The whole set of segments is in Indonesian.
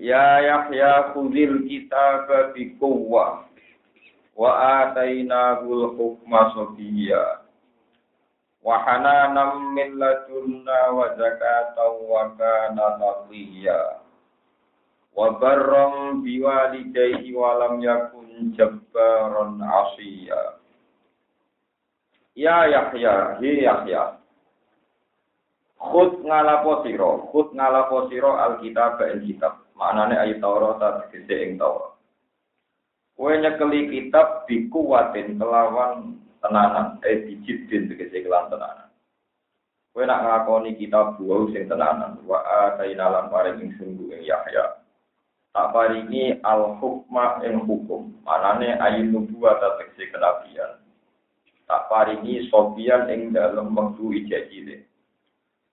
Ya Yahya khudil kitab bi quwwah wa atainahul hukma sabiyya wa hananan min ladunna wa zakatan wa kana taqiyya wa barram biwalidayhi wa lam yakun jabbaran asiya Ya Yahya, hi Yahya. Khud ngalapo sira, khud ngalapo sira alkitab ing kitab. Maknane ayat Taurat tegese ing Taurat. Kowe nyekeli kitab bikuwatin kelawan tenanan, eh dijidin tegese kelan tenanan. Kowe nak ngakoni kitab buah sing tenanan, wa ataina lan paring ing sungguh ing Yahya. Tak paringi al hukma ing hukum, manane ayat nubuwat tegese kenabian. Tak paringi sobian ing dalam wektu ijazile.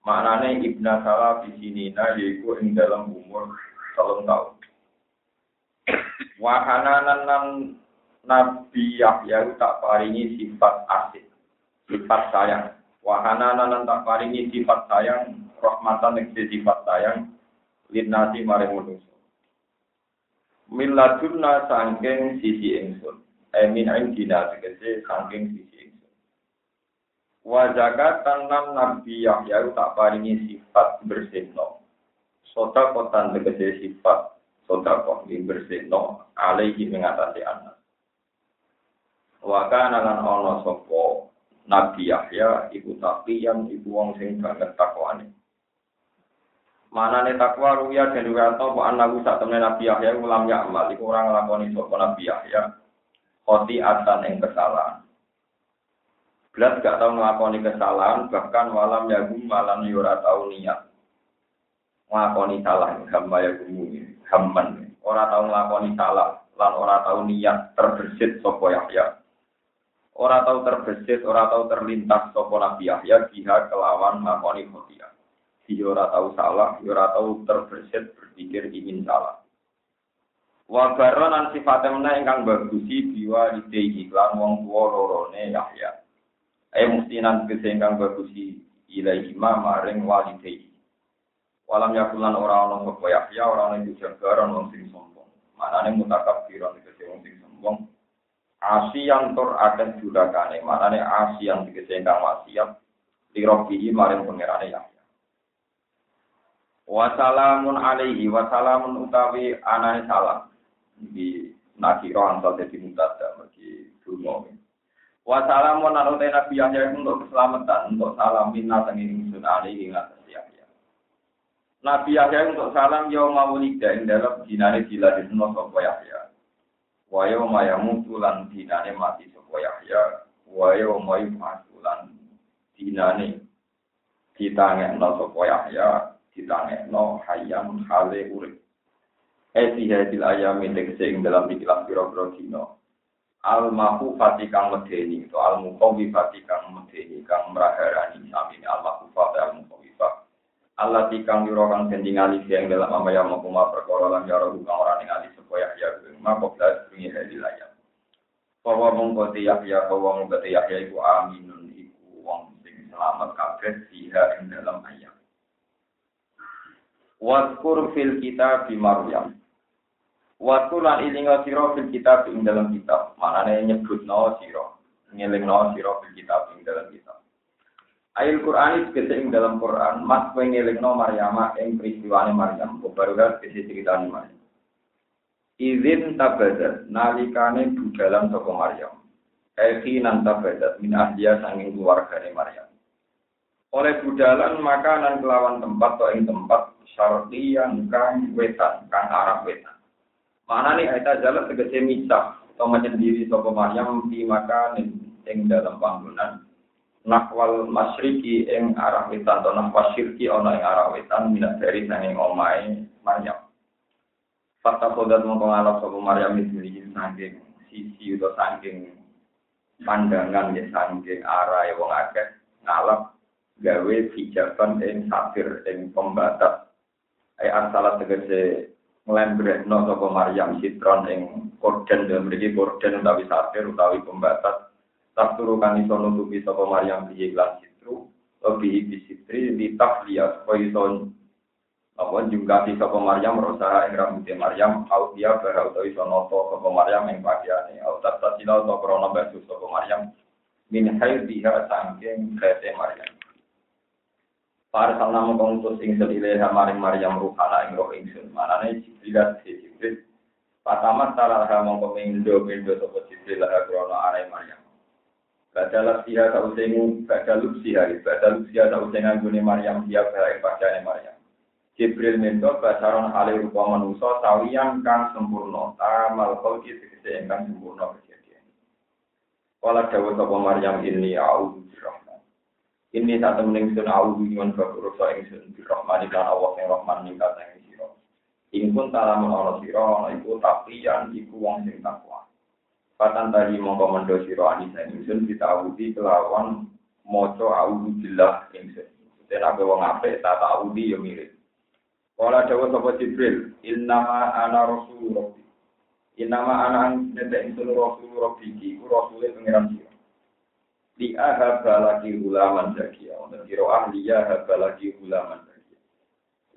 Maknane ibna salah di sini nah yaiku ing dalam umur telung tahun. Wahana nan Nabi Yahya tak paringi sifat asik, sifat sayang. Wahana nan tak paringi sifat sayang, rahmatan yang sifat sayang, linasi maring manusia. Miladunna sangking sisi ingsun. Emin eh, indina tegese sangking sisi ingsun. Wa zakatan nan Nabi Yahya tak paringi sifat bersihno. Sota kotan tegese sifat sota ini bersihno alaihi mengatasi anak. Wa kana lan ana sapa Nabi Yahya iku taqiyan iku wong sing banget takwane. Mana nih takwa ruya dan ruyato bu anaku saat temen Nabi Yahya ulam ya amal orang lakoni sapa Nabi Yahya khoti atan yang kesalahan. Belas gak tahu ngelakoni kesalahan, bahkan malam yagum malam yura tahu niat. Ngelakoni salah, hamba yagum hamman. Orang tahu ngelakoni salah, lan orang tahu niat terbersit sopo Yahya. Orang tahu terbersit, orang tahu terlintas sopo Nabi Yahya, dia kelawan ngelakoni khotia. Dia orang tahu salah, orang tahu terbersit berpikir ingin salah. Wa sifatnya ingkang bagusi biwa ide iklan wong tua lorone Yahya. Eh mustinan kesengkang bagusi ilai imam maring walidai. Walam yakulan orang orang sapa Yahya orang yang jabaran wong sing sombong. Manane mutakabbiran tegese wong sing sombong. Asi yang tur akan jurakane, manane asi yang tegese ingkang wasiat lirobihi maring pangerane Yahya. Wassalamun alaihi wassalamun utawi anane salam. Di nakiro antal dadi mutada bagi dungo. Wassalamun narutai Nabi Yahya untuk keselamatan, untuk salam minna tengin ingsun alaihi Yahya. Nabi Yahya untuk salam yaum maulida ing dalam dinane diladisno sapa Yahya. Wa yauma yamutu dinane mati sapa Yahya. Wa yauma yub'atsu lan dinane ditangekno sapa Yahya, ditangekno hayam hale urip. Eh hadil ayami tegese ing dalam ikhlas pira-pira dina al mahufati kang medeni itu al muqawifati kang medeni kang meraharani sami al al muqawifah Allah tikang yura kang sendingali siang dalam amaya makuma perkara lan yara kang ora ningali supaya ya maka belas bunyi hari layar bahwa mengkoti yahya bahwa mengkoti yahya iku aminun iku wong sing selamat kabeh siha ing dalam ayat Waskur fil kitab di Maryam Waktu lan ilinga siro fil kitab ing dalam kitab. Maknanya nyebut no siro. Ngiling no siro fil kitab ing dalam kitab. Ayat Quran itu ing dalam Quran. Mas kue ngiling no Maryama ing peristiwane Maryam. Barulah kese ceritane Maryam. Izin tabadat nalikane budalan toko Maryam. Eki nan tabadat min ahliya sanging keluargane Maryam. Oleh budalan makanan kelawan tempat atau ing tempat syartiyan kang wetan, kang arah wetan. Mana nih ayat jalan tegese misah atau menyendiri sopo Maryam di makanin ing dalam panggonan nakwal masriki ing arah wetan atau nakwal syirki ono ing arah wetan minat dari sanging omai Maryam. Fakta kodat mongko ngalap sapa Maryam saking sisi atau saking pandangan ya saking arah wong akeh ngalap gawe hijaban ing safir ing pembatas. Ai arsalat tegese nglembrekno sapa Maryam sitron ing korden dan mriki korden utawi safir utawi pembatas. Tak turu kan iso nutupi sapa Maryam piye lan sitru, lebih bisitri di tafliyah supaya iso apa jungkati sapa Maryam rosa ing rambute Maryam au dia bara utawi sonoto sapa Maryam ing pakaiane au tata sila utawa krana baju sapa Maryam min haidha sangking krete Maryam. Para salna mengkontus ing selileha maring Maryam ruhana ing roh ingsun manane jibrilat jibril. Patamat talaha mongko mindo mindo sapa jibril laha krana arai Maryam Badalah siha sauseng badaluk siha badaluk siha sauseng anggone Maryam dia bara ing pakaiane Maryam Jibril minta basaron hale rupa manusa sawiyan kang sempurna tamal khalqi tegese ingkang sempurna kejadian. Kala dawuh sapa Maryam ini a'udzu birrahman. Ini tak temening sun a'udzu nyuwun bakurusa ingsun birrahman lan Allah sing Rahman ning kata ing sira. Ing pun talamun sira ana iku taqiyan iku wong sing takwa. Patan tadi mongko mendo sira anisa ingsun ditawudi kelawan maca a'udzu billah ingsun. Dan aku wong apik tak ta'awudi yo mirip. Kala dawa sapa Jibril, innama ana rasul rabbi. Innama ana nete insun rasul rabbi ki, ku rasule pengiran sira. Di ahaba lagi ulaman zakia, untuk kiro ahliya ahaba lagi ulaman zakia.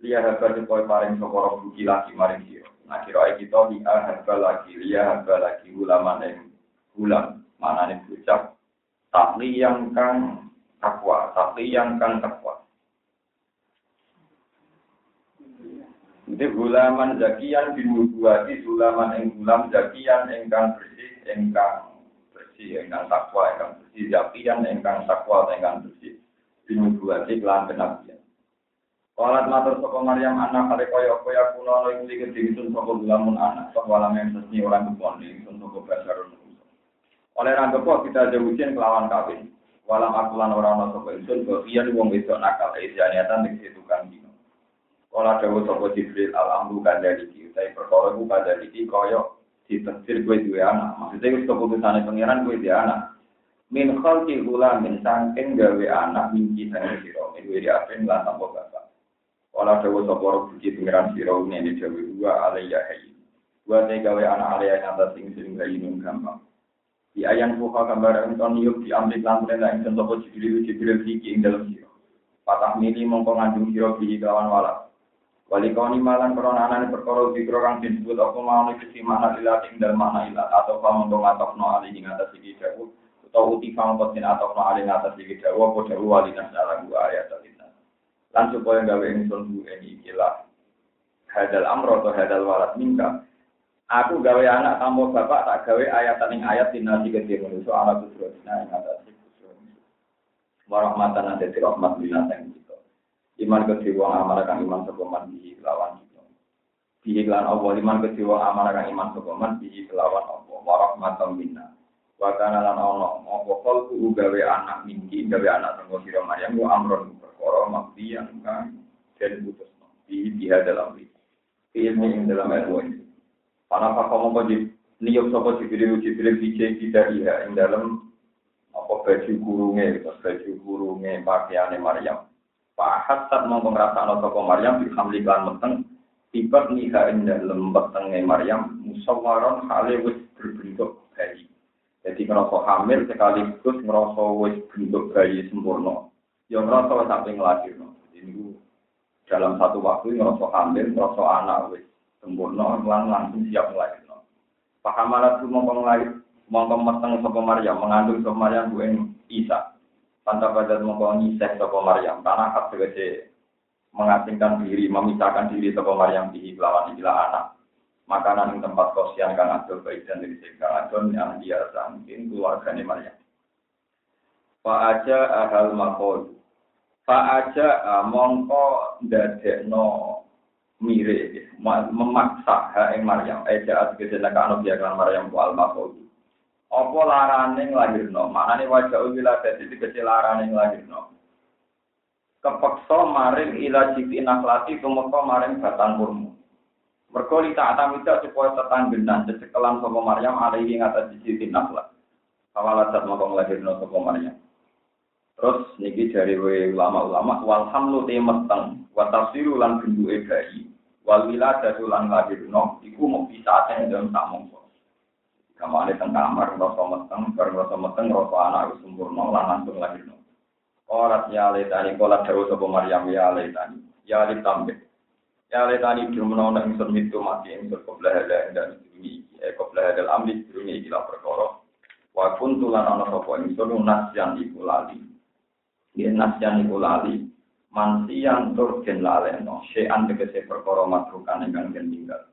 Liya haba supaya paring sapa rabbi lagi maring sira. Nah kira kita di ahaba lagi, liya haba lagi ulaman yang ulam, mana nih bocah. Takli yang kang takwa, takli yang kang takwa. Ini gulaman zakian bin nubuati gulaman ing gulam zakian engkang bersih engkang bersih engkang takwa engkang bersih zakian engkang takwa engkang bersih bin nubuati kelan kenabian. Walat matur sapa Maryam anak kale kaya apa ya kuno ana iku iki disun sapa gulamun anak sapa walam yang sesni orang kebon ingsun sapa basarun. Oleh rangkepo kita jauhin kelawan kawin. Walam akulan orang ana sapa ingsun iya wong wedok nakal isianiatan ning situ kan Kala dawa sapa Jibril al-amru kadhaliki, utawi perkara ku kadhaliki kaya ditafsir kowe duwe anak. Maksudnya wis keputusane pangeran kowe duwe anak. Min khalqi min sangking gawe anak minci sang sira, kowe diapen lan tanpa bapak. Kala dawa sapa Rabbi pangeran sira ngene dawe wa alayya hayy. Wa te gawe anak alayya nyata sing sing gawe gampang. Di ayan buka gambar enton yuk diambil lan perintah ing sapa Jibril Jibril iki ing dalam sira. Patah mili mongko ngandung sira bihi kawan walak. Wali kau malan korona anane perkara dikro kang disebut apa mau nih kesi mana ilat ing dalem mana ilat atau kamu dong atau no ali ing atas iki dawu atau uti kamu potin atau no ali ing atas iki dawu apa dawu wali nas dalam gua ayat alina. Lan supaya gawe ingsun ini ikilah hadal amro atau hadal walat mingka. Aku gawe anak tamu bapak tak gawe ayat ing ayat tinasi gede manusia anak tusro dina ing atas Warahmatan nanti rahmat binatang iman kedhe wong amal kang iman sapa man bihi kelawan kita. Bihi lan apa iman kedhe wong amal kang iman sapa man bihi kelawan apa warahmatan minna. Wa kana lan ono apa gawe anak mingki gawe anak sangko sira Maryam ku amron perkara mati yang kan dan putus di dia dalam ini ini yang dalam ilmu ini. Para papa mau kau sopo cipiri cipiri bice kita iya yang dalam apa? Baju gurunge baju gurunge pakaiannya Maryam. Pahat tak mau merasa no Maryam dihamli kan meteng. Tiba nih yang dalam batangnya Maryam musawaron halewis berbentuk bayi. Jadi merasa hamil sekaligus merasa wis bentuk bayi sempurna. Ya ngerasa wis sampe nglahirno. Ini dalam satu waktu ngerasa hamil, ngerasa anak wis sempurna lan langsung siap nglahirno. Pahamalat lu mongko nglahir mongko meteng sapa Maryam mengandung sapa Maryam ku Isa. Tanda badan mongko nyiseh sapa Maryam, tanah hak segede mengasingkan diri, memisahkan diri sapa Maryam di lawan ikilah anak. Makanan yang tempat kosian kang adol baik dan dari adol yang dia sangking keluarganya Maryam. Fa aja ahal makol. Fa aja mongko dadekno mire memaksa ha ing Maryam. Eja ategese nek ana biakan Maryam ku al makol. Apa larane nglahirno? Maknane wajah wila dadi kecil larane nglahirno. Kepeksa maring ila jiti nakhlati tumeka maring batang kurma. Mergo li ta'tamida supaya tetanggenan cecekelan sapa Maryam alaihi ngatas sisi naflah. Kawalat mongko nglahirno sapa Maryam. Terus niki dari ulama-ulama wal hamlu te meteng wa tafsiru lan bentuke bayi wal wiladatu lan lahirno iku mau bisa dalam tak mongko. Kamane teng kamar rasa meteng, bareng rasa meteng rasa anak sempurna lan langsung lahirno. Ora ya le tani terus sapa Maryam ya le tani. Ya le tambe. Ya le tani mitu mati ingsun qabla hada dan ini eh qabla hadal amri dunia iki lah perkara. Wa kuntu ana sapa ingsun nasyan iku lali. Yen nasyan iku lali mansiyan tur den laleno sean tegese perkara matrukan ingkang den tinggal.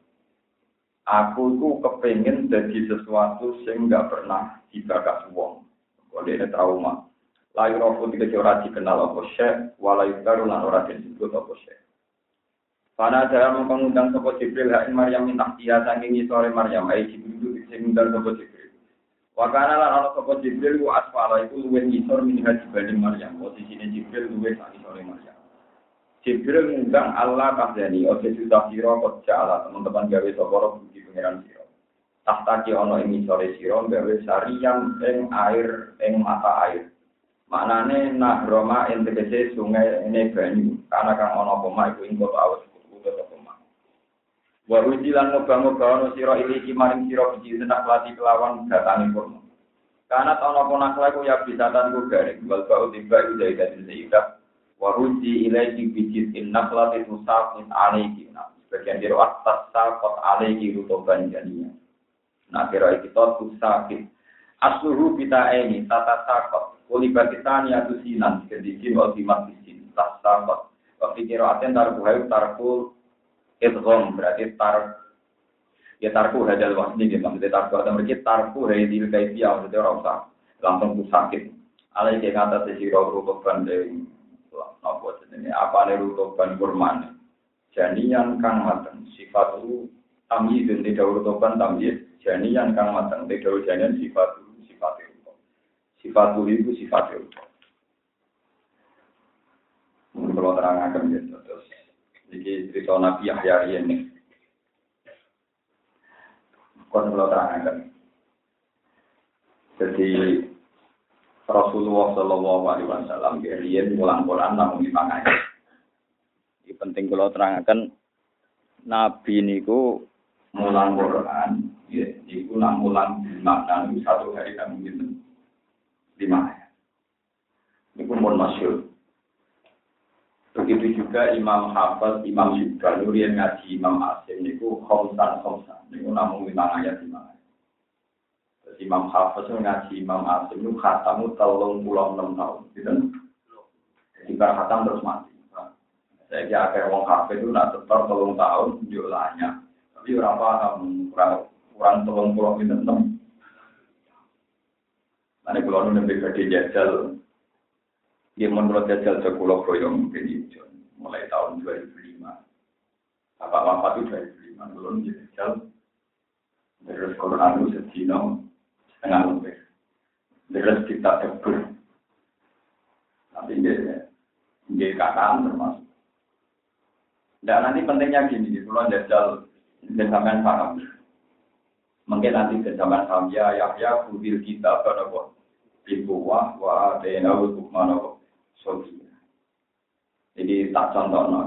Aku itu kepengen jadi sesuatu sing nggak pernah dibakas wong. Kalau ini trauma. Layu rofu tiga ora dikenal apa syekh, walayu baru lan ora disebut apa syekh. Pada dalam mengundang sopo Jibril, hain Maryam minta dia saking sore Maryam, ai Jibril itu bisa mengundang sopo. Wakana lan ana sopo Jibril ku asfala iku luwih ngisor minha dibanding Maryam. Posisine Jibril luwih sak sore Maryam. Jibril ngundang Allah kahdani, ojo sudah siro kok jala teman-teman gawe soporo bukti pengiran siro. Tahtaki ono ing sore siro gawe sariang ing air ing mata air. Maknane nah Roma ing tegese sungai ini banyu, karena kang ono poma iku ing kota awas Wa ujilan ngoba-ngoba ono sira iki maring sira biji tenak lati kelawan datani kurma. Karena tahun apa nakla ku ya bisa tanku garing, wal bau tiba dari dari seikat. Wa uji ilaiki biji tinak lati musafin alaiki. Nah, sebagian diri atas sakot alaiki rutoban jadinya. Nah, kira kita sakit. Asluhu kita ini tata sakot. Kuli bakitani atu sinan, kedikin ultimat disin. Tas sakot. Waktu kira aten tarbuhayu tarkul idgham berarti tar ya tarku hadal wasni gitu maksudnya tarku atau mereka tarku hadil kaifiyah maksudnya orang usah langsung ku sakit. Alai ke kata sesiro rutuban dari apa jenis apa nih rutuban kurman? Janian kang mateng sifat itu tamyiz di daur rutuban tamyiz. Janian kang mateng di daur janian sifat itu sifat itu sifat itu sifat itu kalau terang akan terus jadi cerita Nabi Yahya ini. Kon terangkan. Jadi Rasulullah Shallallahu Alaihi Wasallam kemudian mulang Quran namun lima. Ini penting kalau terangkan Nabi niku mulang Quran, ya, niku nang mulang makna satu hari kamu gitu lima ayat. Niku pun masyur. Begitu juga Imam Hafiz, Imam Syibra, Nurian ngaji Imam Asim, itu khomsan khomsan, itu namun lima ayat lima ayat. Terus Imam Hafiz ngaji Imam Asim, itu khatamu telung pulau enam tahun, gitu. Jadi khatam terus mati. Saya kira akhir wong Hafiz itu nak setor telung tahun, jualannya. Tapi orang paham, kurang kurang telung pulau itu enam. Nanti kalau nanti gede jajal, Ya menurut jajal sekolah proyong mungkin itu mulai tahun 2005. Bapak Bapak itu 2005 belum jajal. Terus Quran itu sedino setengah lebih. Terus kita tegur. Tapi dia dia kataan termasuk. Dan nanti pentingnya gini, kalau jajal sampean paham. Mungkin nanti ke zaman paham ya, ya, ya, kubil kita pada kok. Ibu wah, wah. Sofia. Jadi tak contoh no.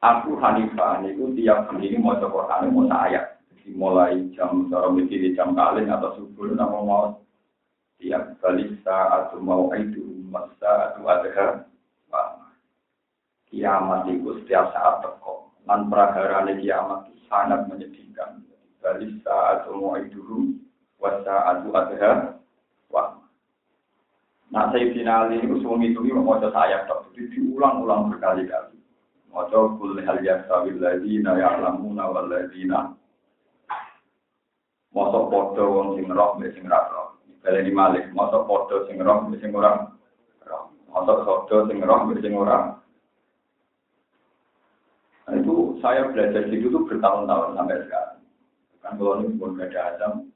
Aku Hanifah itu tiap hari mau coba kali mau ayat. Jadi mulai jam cara di jam kalian atau subuh nama mau tiap kali saat mau itu masa itu ada kiamat itu setiap saat teko. Dan praharane kiamat itu sangat menyedihkan. Balik saat mau itu wasa itu ada Nah, saya final ini semua itu ini mau saya tak itu diulang-ulang berkali-kali. Mau kul hal yasabil ladina ya'lamuna wal ladina. Masa podo wong sing roh mbek sing ra roh. Baleni malik, masa podo sing roh mbek sing ora roh. Masa podo sing roh mbek sing ora. Nah, itu saya belajar situ bertahun-tahun sampai sekarang. Kan kalau ini pun ada azam,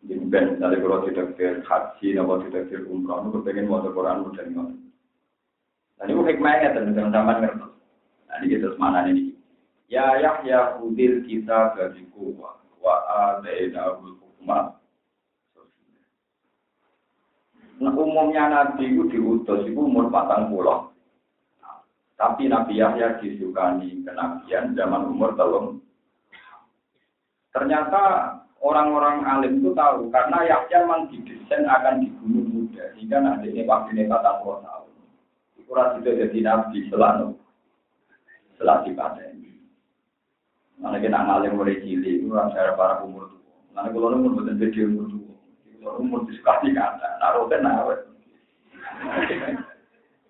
Ben, misalnya kalau tidak haji, atau tidak umroh, itu pengen mau Quran udah nih. Dan itu hikmahnya teman-teman sama ngerti. Ini kita mana ini. Ya Yahya hudil kita bagi kuwa wa adaina hukma. Nah, umumnya Nabi itu diutus itu umur patang pulau. Tapi Nabi Yahya disukani kenabian zaman umur telung. Ternyata orang-orang alim itu tahu karena Yahya memang didesain akan dibunuh muda sehingga nanti ini waktu ini patang pulau tahun. Itu itu jadi Nabi selalu setelah ini. Mana kita ngalim mulai cilik, itu saya para umur tua. Mana kalau umur betul betul umur tua. umur sekali kata, naruh kan naruh.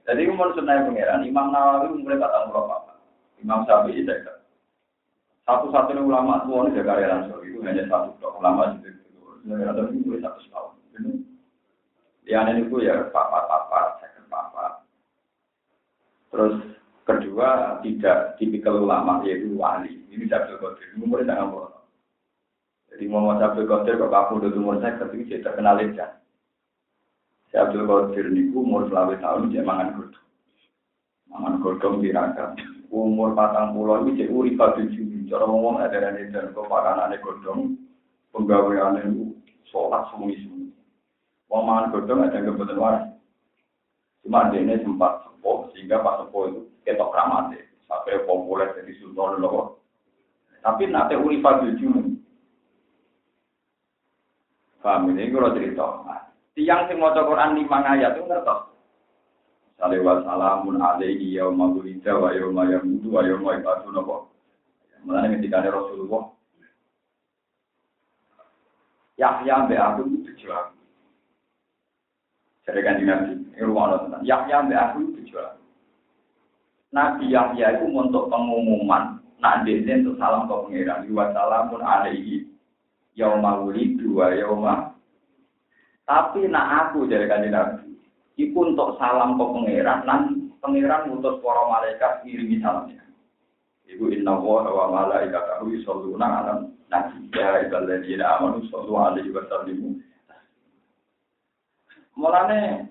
Jadi umur sunai pangeran, Imam Nawawi umur kata apa? Imam Syafi'i saya Satu-satunya ulama tua ini jaga Rasul itu hanya satu ulama itu. Ada itu satu tahun. Yang ini itu ya papa-papa, saya papa. Terus kedua tidak tipikal ulama yaitu wali. Ini Abdul Qadir. Umurnya sangat jadi Muhammad Abdul Qadir kok aku udah umur saya ketika saya terkenal aja. Si Abdul Qadir niku umur selawe tahun dia mangan godong. Mangan godong diragam. Umur patang pulau ini jadi urip tujuh. Cara ngomong ada dan dan kok pakanane godong. Penggawean itu sholat semua isu. Wong mangan godong ada kebetulan waras. Cuma dia sempat sepuh sehingga pas sepuh itu ketok ramate sampai populer jadi sultan loh. Tapi nanti urip tujuh Paham ini kalau cerita. Nah, tiang sing maca Quran lima ayat itu ngertos. Salih wa salamun alaihi yauma wulida wa yauma yamutu wa yauma yub'atsu napa. Mulane ketika Rasulullah Yahya mbek aku itu tujuan. Jadi kan Nabi, ini rumah Allah Yahya mbek aku itu tujuan. Nabi Yahya itu untuk pengumuman, nak dene untuk salam ke pengiran, wa salamun alaihi yauma wulidu wa yauma tapi nak aku dari kanjeng Nabi iku untuk salam ke pangeran nan pangeran ngutus para malaikat ngirimi salamnya. Ibu inna wa wa malaikatahu yusholluna ala nabi. Ya iballadzina amanu sallu alaihi wa sallimu. Mulane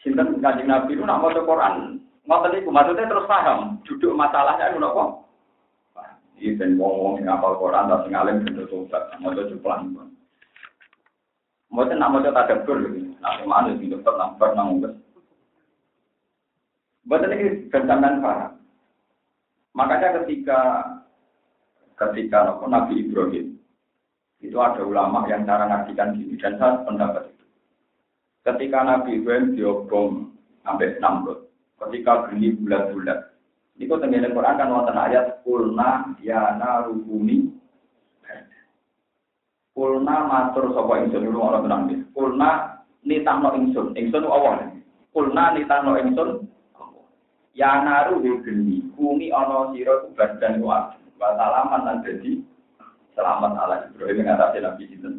sinten kanjeng Nabi itu nak maca Quran? Ngoten niku maksudnya terus paham duduk masalahnya itu napa? Ini ben wong-wong ngapal Quran tak sing alim ben tobat, maca Maca nak maca tadabbur lho. Nak mana sing dokter nang bar nang wes. Buat ini kencangan paham. Makanya ketika ketika Nabi Ibrahim itu ada ulama yang cara ngartikan gini dan saya pendapat itu. Ketika Nabi Ibrahim diobong sampai Namrud, ketika geni bulat-bulat, Iku tengene Quran kan wonten ayat kulna ya narukuni. Kulna matur sapa ingsun dulu ora tenang iki. Kulna nitahno ingsun. Ingsun Allah. Kulna nitahno ingsun. Ya naru geni. Kumi ana sira ku badan wa wa salaman lan dadi selamat ala Ibrahim ngatasi Nabi sinten.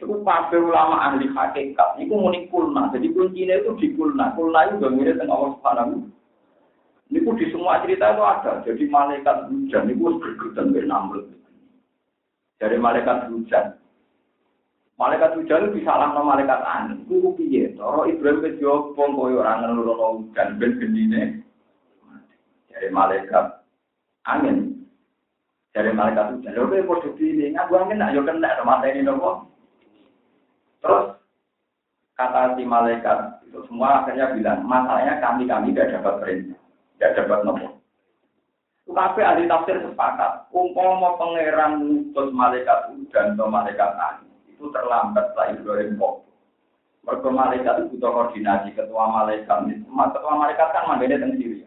Itu kabeh ulama ahli hakikat. Iku muni kulna. Jadi kuncinya itu di kulna. Kulna itu mirip dengan Allah Subhanahu Niku di semua cerita itu ada. Jadi malaikat hujan itu bergedan dari Namrud. Dari malaikat hujan. Malaikat hujan itu bisa lama malaikat angin. Kuku piye? Toro Ibrahim ke Jopong koyo orang ngelurono hujan ben gendine. Dari malaikat angin. Dari malaikat hujan. Lalu kowe padha pilih ngaku angin nak yo mata ini nopo. Terus kata si malaikat itu semua akhirnya bilang masalahnya kami kami tidak dapat perintah. Tidak dapat nopo. Tapi ahli tafsir sepakat. Umpama pangeran mutus malaikat dan atau malaikat angin itu terlambat lah Ibrahim kok. Mereka malaikat itu butuh koordinasi ketua malaikat. Ketua malaikat kan manggilnya tentang diri.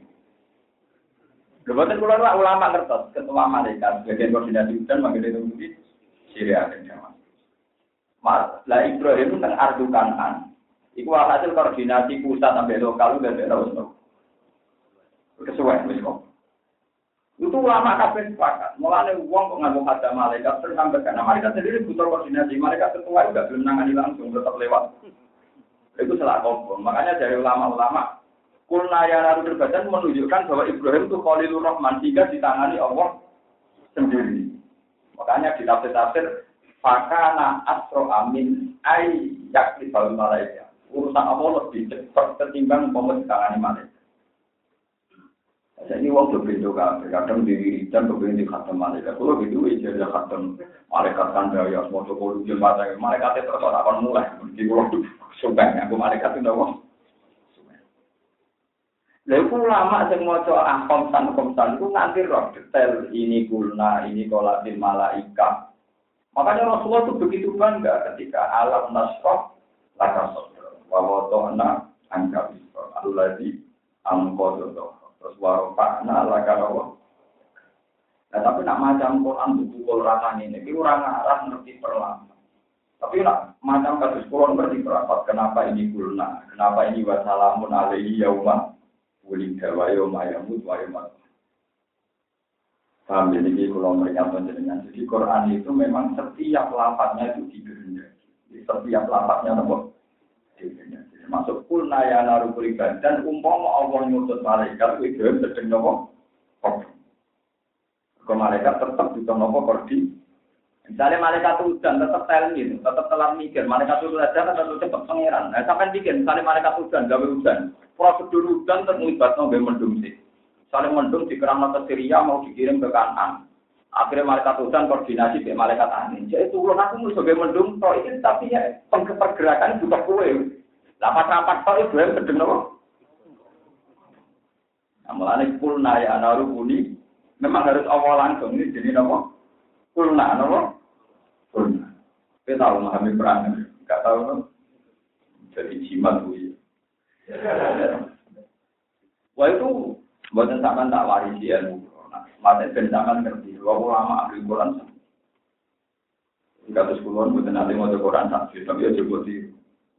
Lebaran keluar ulama kertas ketua malaikat bagian koordinasi dan manggilnya tentang diri. Syria dan Jawa. Lah Ibrahim tentang ardukan an. Iku hasil koordinasi pusat sampai lokal dan daerah kesuwen wis. Itu ulama kabeh sepakat. Mulane wong kok nganggo hada malaikat terus sampai karena malaikat sendiri butuh koordinasi. Malaikat ketua juga belum nangani langsung tetap lewat. Itu salah kompon. Makanya dari ulama-ulama Kulna ya terbadan menunjukkan bahwa Ibrahim itu Khalilur Rahman sehingga ditangani Allah sendiri. Makanya di tafsir-tafsir Fakana asro amin ay yakni malaikat. Urusan Allah lebih cepat ketimbang ditangani malaikat. Saya ini waktu pintu kabeh, kadang di wiridan kemudian di khatam malaikat. Kalau gitu aja khatam malaikat kanda ya semua toko lucu mata malaikat itu terus akan mulai. Di itu sumpah aku malaikat itu nawa. Lalu ulama yang mau coba ah komsan itu nanti roh detail ini gulna ini kolatin malaika. Makanya Rasulullah itu begitu bangga ketika alam nasroh laka sodro wawoto anak angka bisro alladhi amkododo terus warofakna laka rawa. Nah, tapi nak macam Quran buku Quran ini, itu orang arah ngerti perlama. Tapi nak macam kasus Quran berarti berapat. Kenapa ini gulna? Kenapa ini wassalamun alaihi yaumah? wulida wa yawma yamut wa yawma Paham jadi ini kalau mereka dengan Jadi Quran itu memang setiap lapatnya itu dikehendaki. Setiap lapatnya nopo dikehendaki. Termasuk kulna ya naru kuriban dan umpama Allah nyusun malaikat itu sedang nopo Ke malaikat tetap juga nopo kordi. Misalnya malaikat hujan tetap telmi, tetap telat mikir. Malaikat hujan tetap cepat pangeran. Nah, sampai bikin misalnya malaikat hujan, gawe hujan prosedur hujan terlibat nggak mendung sih. Saling mendung di kerana ke Syria mau dikirim ke kanan. Akhirnya malaikat hujan koordinasi dengan malaikat angin. Jadi turun aku mau sebagai mendung, toh tapi ya pergerakan juga kue. Lapas rapat toh itu yang sedang nopo. Nah, mulanya kulna ya naru buni, memang harus awal langsung ini jadi nopo. Kulna nopo. Kulna. Kita tahu memahami perang, nggak tahu nopo. Jadi jimat tuh Wah itu buatan sama tak warisi ilmu. Mata ben zaman ngerti. Wah ulama ahli Quran. Kata sepuluhan buatan nanti mau Quran saksi, tapi ya coba di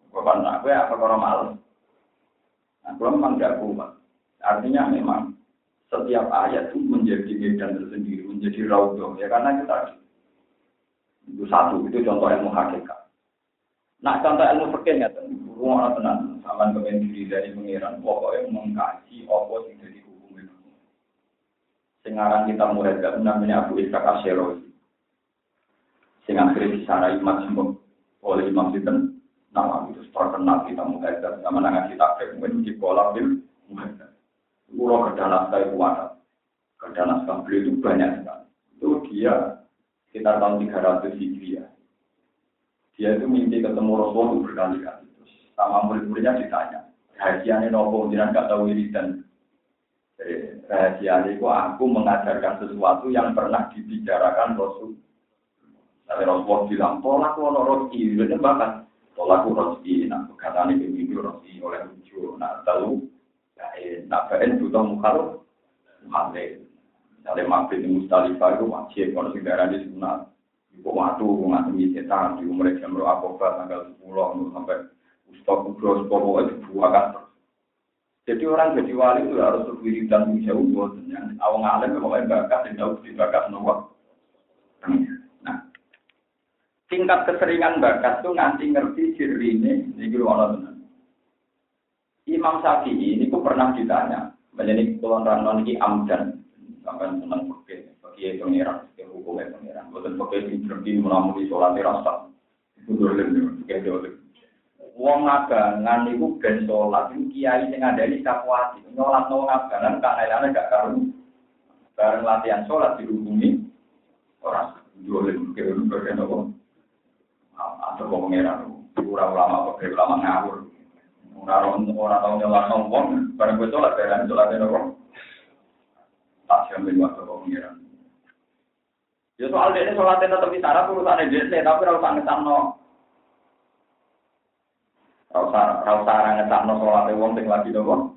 Bapak aku ya orang malam. Nah, memang tidak kuat. Artinya memang setiap ayat itu menjadi medan tersendiri, menjadi raudhah. Ya karena kita itu satu, itu contoh ilmu hakikat. Nah contoh ilmu fikih nggak rumah tenang, sama kemudian diri dari pengiran, pokoknya mengkaji apa sing jadi hukum itu. Sekarang kita mulai gak namanya Abu Ishaq Asyero. Sing akhirnya disarai semua oleh Imam Sinten, nama itu terkenal kita gak sama dengan kita kemudian di pola bil Pulau kerja naskah itu ada, kerja itu banyak sekali. Itu dia sekitar tahun 300 Hijriah dia itu mimpi ketemu itu berkali-kali. Terus sama murid-muridnya ditanya, rahasianya nopo, jangan nggak tahu ini dan rahasia itu aku mengajarkan sesuatu yang pernah dibicarakan Rasul. Tapi Rasulullah bilang, tolak lo rosi, itu bahkan tolak rosi, kata ini mimpi rosi oleh lucu, nah tahu, nah baen butuh mukhal, mukhal. Misalnya mampir di Mustalifah itu wajib, kalau sekarang di sunat, Kok waktu ngasih setan di umur jam roh akobat tanggal 10 sampai Ustaz Kudros pokoknya dibuakan terus. Jadi orang jadi wali itu harus dan jauh buat yang awang alim pokoknya bakat dan jauh di bakat nomor. Tingkat keseringan bakat tuh nganti ngerti ini, ini gue tenan. Imam Syafi'i ini kok pernah ditanya, menjadi kulon ranon ini amdan, sampai senang pakai pakai pengiran hukumnya pengiran. Bukan pakai di berhenti melamuni sholat rasa. Itu dolim, kayak dolim. Wong abangan itu ben sholat, itu kiai sing ada ini kapuati. Nyolat no abangan, kak lain gak karu. Bareng latihan sholat dihubungi orang dolim, kayak dolim bagian apa? Atau kok pengiran, kurang ulama, pakai ulama ngawur. Orang orang tahu nyolat no bareng gue sholat, bareng sholatnya apa? Tak jamin waktu pengiran. Ya soal dia sholatnya tetap di sana urusannya dia, tapi rasa ngesano. Rasa rasa ngesano sholatnya wong sing lagi doang.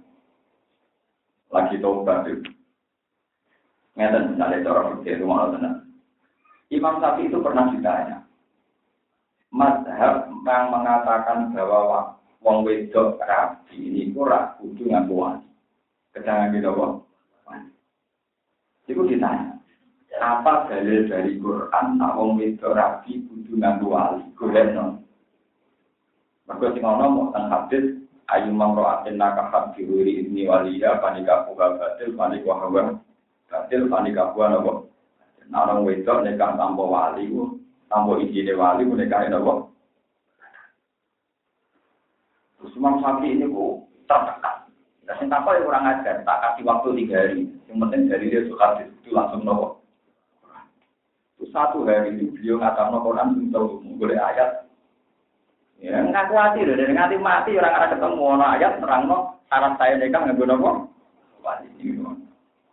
Lagi tobat itu. Ngeten misalnya cara fikih itu malah benar. Imam Syafi'i itu pernah ditanya. Madhab yang mengatakan bahwa wong wedok rabi ini kurang kudu ngaku wani. Kedangan gitu kok. Itu ditanya apa dalil dari Quran nak wong wedok rabi kudu nganggo wali golekno Mergo sing ana mau teng hadis ayu mamro atin nakahat diwiri ini waliya panika buka batil panika hawa batil panika buah nopo nah orang wedok nekah tanpa wali tanpa izine wali ku nekah nopo terus Imam Syafi'i ini ku tertekan Nah, sing takut ya kurang ajar, tak kasih waktu tiga hari. Yang penting dari dia suka itu langsung nopo. Itu satu hari itu beliau ngatam nopo Quran tahu boleh ayat. Ya nggak khawatir, dari nganti mati orang arah ketemu ono ayat terang no syarat saya nikah nggak nopo.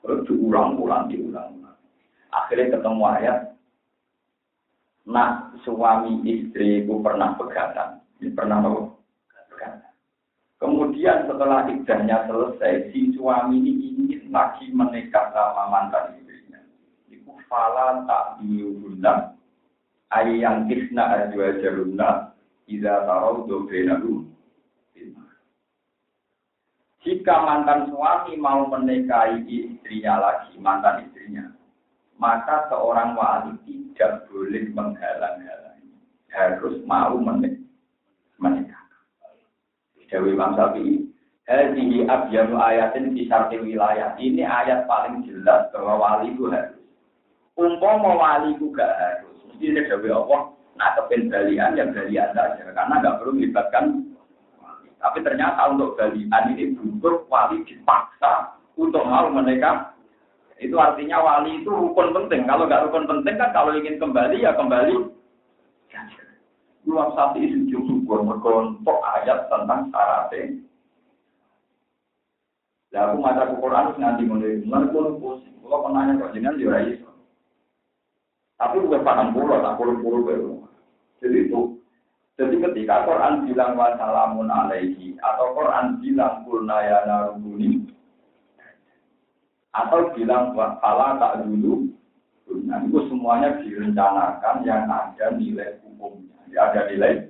Terus diulang-ulang, diulang-ulang. Akhirnya ketemu ayat. Nah, suami istri itu pernah pegangan. Ini pernah nopo. Kemudian setelah iddahnya selesai, si suami ini ingin lagi menikah sama mantan istrinya. Iku fala tak diubunna, ayang kisna ajwa jarunna, ida tarau dobrenahu. Jika mantan suami mau menikahi istrinya lagi, mantan istrinya, maka seorang wali tidak boleh menghalang-halangi. Harus mau menikah. Dewi Imam Syafi'i. Hadihi ayatin di syarti wilayah. Ini ayat paling jelas bahwa wali itu harus. Umpama wali itu gak harus. Mesti ini Dewi Allah. Nah, kependalian yang balian saja. Karena gak perlu melibatkan. Tapi ternyata untuk balian ini butuh wali dipaksa untuk mau menikah. Itu artinya wali itu rukun penting. Kalau nggak rukun penting kan kalau ingin kembali ya kembali. Imam Syafi'i sujud syukur mergontok ayat tentang syaratnya. Lah aku maca Quran nganti mulai mulai kulo pusing. Kulo penanya kok jenengan iso. Tapi gue paham pulau, tak baru. Jadi itu. Jadi ketika Quran bilang wassalamun alaihi atau Quran bilang kulna ya narubuni atau bilang wala tak dulu, nah itu semuanya direncanakan yang ada nilai hukumnya. Ya ada nilai.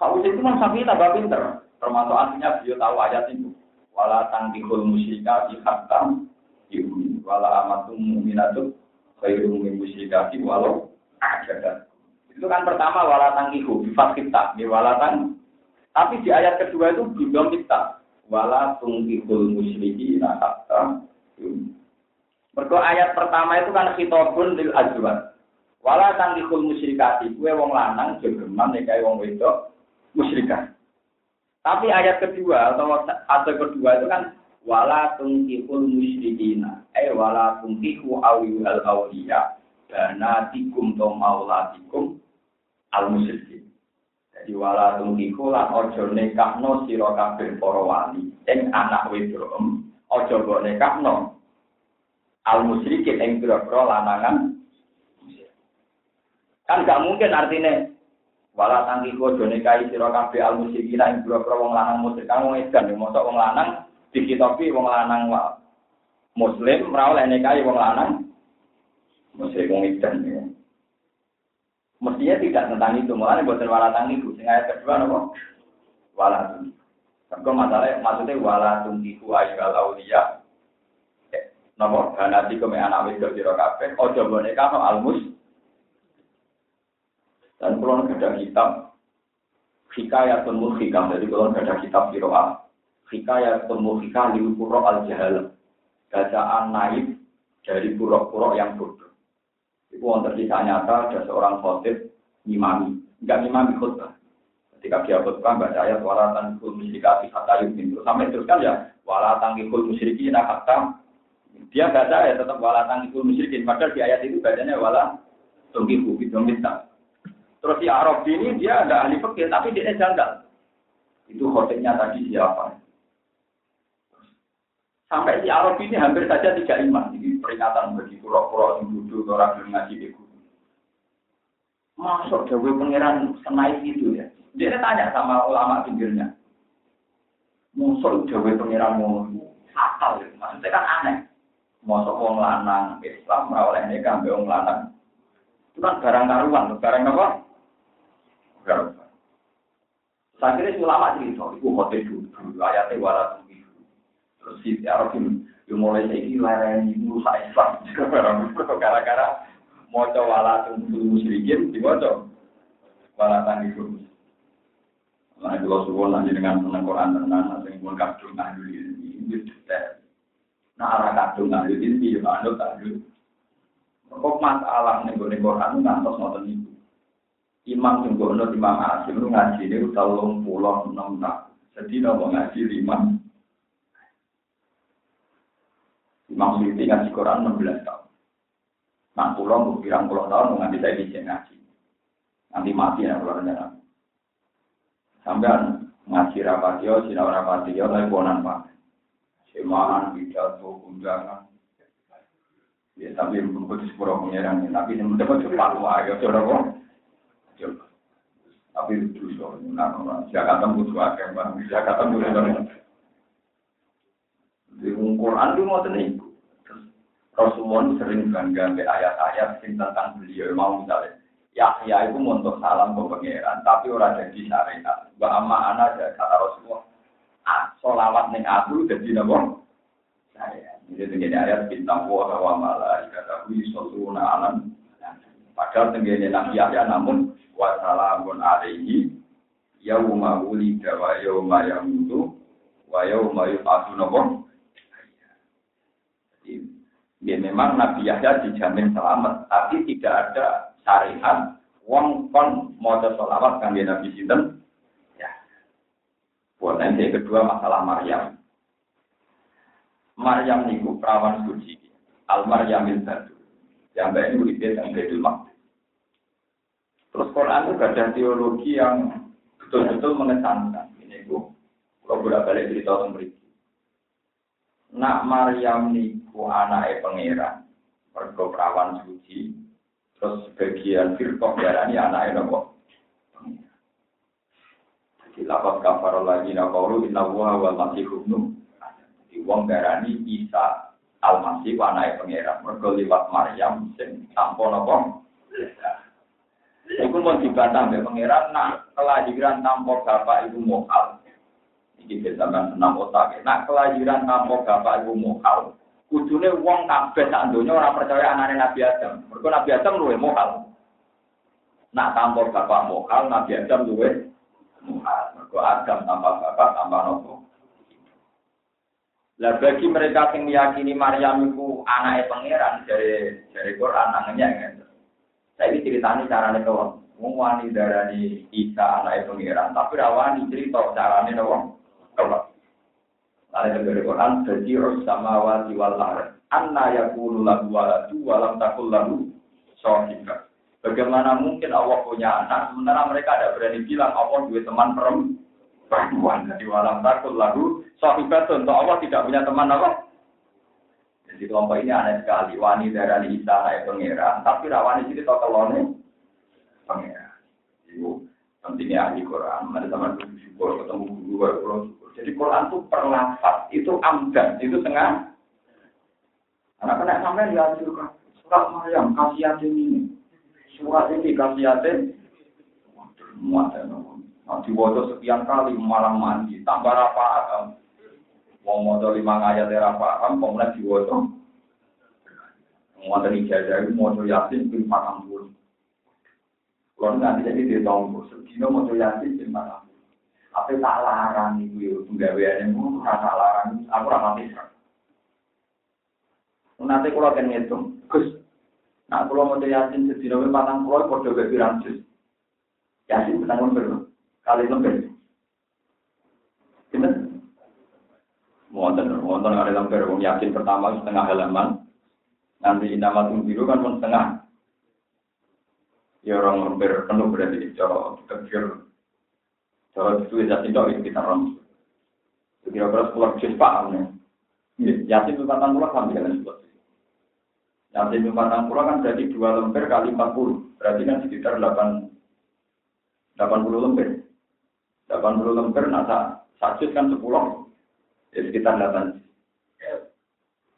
Kalau itu memang sapi tambah pinter. Termasuk artinya beliau tahu ayat itu. Wala tangkihul musyika di hatam ibu. Wala amatum mu'minatu khairum min musyrikati walau ajadat. Itu kan pertama wala tangkihu bifat kita. Ini wala tang. Tapi di ayat kedua itu belum kita. Wala tungkihul musyriki hatam Mereka ayat pertama itu kan khitabun lil azwat. Wala tangkihul musyrikati, kue wong lanang jogeman nikahi wong wedok musyrikat. Tapi ayat kedua atau ayat kedua itu kan wala tungkihul musyrikina, eh wala tungkihu awiyul awliya, banatikum to maulatikum al musyrikin. Jadi wala tungkihu lan ojo nekahno sira kabeh para wali, ing anak wedok ojo mbok nekahno al musyrikin ing pira-pira lanangan. Kan gak mungkin artinya wala tangki kodo nekai sira kabeh al musyrikin ing boro wong lanang musyrik. Kang wong edan mosok wong lanang dikitopi wong lanang wa. Muslim oleh nekai wong lanang musyrik wong edan ya. Mestinya tidak tentang itu, malah buatan wala tangki sing ayat kedua nopo? Wala tangki. Kau masalah maksudnya wala tungkiku ayyul auliya. Nopo? Ganati kome anak wedok sira kabeh, aja boneka no almus? Dan kalau ada kitab. Hikayat temu hikam, jadi kalau ada kitab kiroah hikayat temu hikam di puro al jahal, bacaan naib dari pura-pura yang bodoh. Itu wonten kisah nyata ada seorang khotib ngimami, enggak ngimami khutbah. Ketika dia khutbah baca ayat walatan kul musyrikati yumin terus sampai teruskan ya walatan kul musyrikin kata dia baca ya tetap walatan kul musyrikin padahal di ayat itu bacanya wala tungkiku itu minta Terus si Arab ini dia ada ahli fikih tapi dia janggal. Itu khotibnya tadi siapa? Sampai si Arab ini hampir saja tidak iman. Ini peringatan bagi pura-pura yang duduk orang yang ngaji di gunung. Masuk Dewi Pangeran senai itu ya. Dia tanya sama ulama pinggirnya. Musuh Dewi Pangeran mau fatal ya. Maksudnya kan aneh. Masuk wong lanang Islam oleh nikah wong lanang. Itu kan barang karuan, barang apa? Saya kira ulama cerita, itu hotel dulu, ayatnya wala tunggu. Terus si Arab itu mulai saya ini lereni musa Islam. Gara-gara mau coba wala tunggu musyrikin, di mana wala tunggu Nah, kalau suruh nanti dengan senang Quran tenan, nanti pun kadung ini, detail. Nah, arah kadung ahli ini, ahli. Kok masalah nih gue Quran ngantos ngotot itu. Imam sing gono Imam Asim lu ngaji ini telung pulau enam tak. Sedina mau ngaji lima. Imam Suyuti ngaji Quran 16 tahun. Nah, pulau mau pirang pulau tahun mau ngaji saya di ngaji. Nanti mati ya kalau rencana. Sampai ngaji rapatio, sinau rapatio, tapi bonan pak. Semaan, pidato, undangan. Ya, tapi bukan sepuluh pengiran, tapi yang mendapat cepat wah, ya coba kok. Tapi itu so, nah, Jakarta butuh akeh. Jakarta butuh. Di Quran itu mau tenang. Rasulullah sering bangga dengan ayat-ayat tentang beliau mau misalnya Yahya itu untuk salam ke pangeran, tapi orang jadi syariat. Wa amma ana ada kata Rasulullah. Ah, solawat ning aku jadi napa? Saya. Jadi begini ayat bintang wa wa malaikatahu yusalluna alam. Padahal tenggene Nabi Yahya namun wa salamun alaihi yauma wulida wa yauma yamutu wa yauma yub'atsu napa? Ya memang Nabi Yahya dijamin selamat, tapi tidak ada syariat wong kon maca selawat kangge Nabi sinten? Ya. Buat yang kedua masalah Maryam. Maryam niku perawan suci. Al Maryamil Batu. Yang baik ini udah yang Maqdis. Terus Quran itu ada teologi yang betul-betul mengesankan. Ini bu, kalau bolak balik cerita tentang. Nak Maryam niku anake pangeran, mergo perawan suci, terus bagian firqah darani anake nopo? Jadi lapas kafar lagi nakaulu inna wa wal masih ibnu. Jadi wong darani Isa al-Masih anake pangeran, mergo liwat Maryam sing tanpa nopo? Iku mau dibantah mbek pangeran nak kelahiran tanpa bapak ibu mokal. Iki besaman senam otak. Nak kelahiran tanpa bapak ibu mokal. Kudune wong kabeh sak donya ora percaya anane Nabi Adam. Mergo Nabi Adam luwe mokal. Nak tanpa bapak mokal, Nabi Adam luwe mokal. Mergo Adam tanpa bapak tanpa nopo. Lah bagi mereka yang meyakini Maryam itu anaknya pangeran dari dari Quran anaknya gitu. Saya ini ceritanya caranya doang. Wong wani darani Isa anaknya pangeran, tapi rawani cerita caranya doang. Ada dari Quran, jadi sama wati wal ard. Anna yakunu lahu waladu walam takul lahu sahibah. Bagaimana mungkin Allah punya anak, sementara mereka ada berani bilang Allah dua teman perempuan. Jadi walam takul lahu sahibah. Untuk Allah tidak punya teman apa? Jadi kelompok ini aneh sekali. Wani darani Isa anaknya pangeran, tapi rawani cerita kelone pangeran. Itu pentingnya ahli Quran. Ada teman bersyukur ketemu guru, guru jadi Quran itu perlafat, itu amdan, itu tengah. Anak kena sampai dihasilkan surat Maryam kasih ini, surat ini kasih muat Nah, diwajah sekian kali malam mandi, tambah apa Mau mau lima ayat era paham, kemudian. Mau dari ijazah itu mau yasin bin paham pun. Kalau nanti jadi ditunggu, segini mau yasin bin paham. Apa tak larang ibu ya, penggawean itu rasa larang, aku rasa bisa. Nanti kalau akan ngitung, Gus, nah kalau mau yasin sedih patang pulau, kode gak pirang jus. Yasin tenang lembar, kali lembar. Gimana? Wonten, wonten ada lembar, wong yasin pertama setengah halaman, nanti nama biru kan pun setengah. Ya orang lembar penuh berarti, cara kita kalau itu ya tidak itu kita rom. Kira-kira sepuluh juz paham ya. Yasin itu patang pulau sampai dengan sepuluh. Yasin itu patang pulau kan jadi dua lembar kali empat puluh. Berarti kan sekitar delapan delapan puluh lembar. Delapan puluh lembar, nah satu kan sepuluh. Ya sekitar delapan.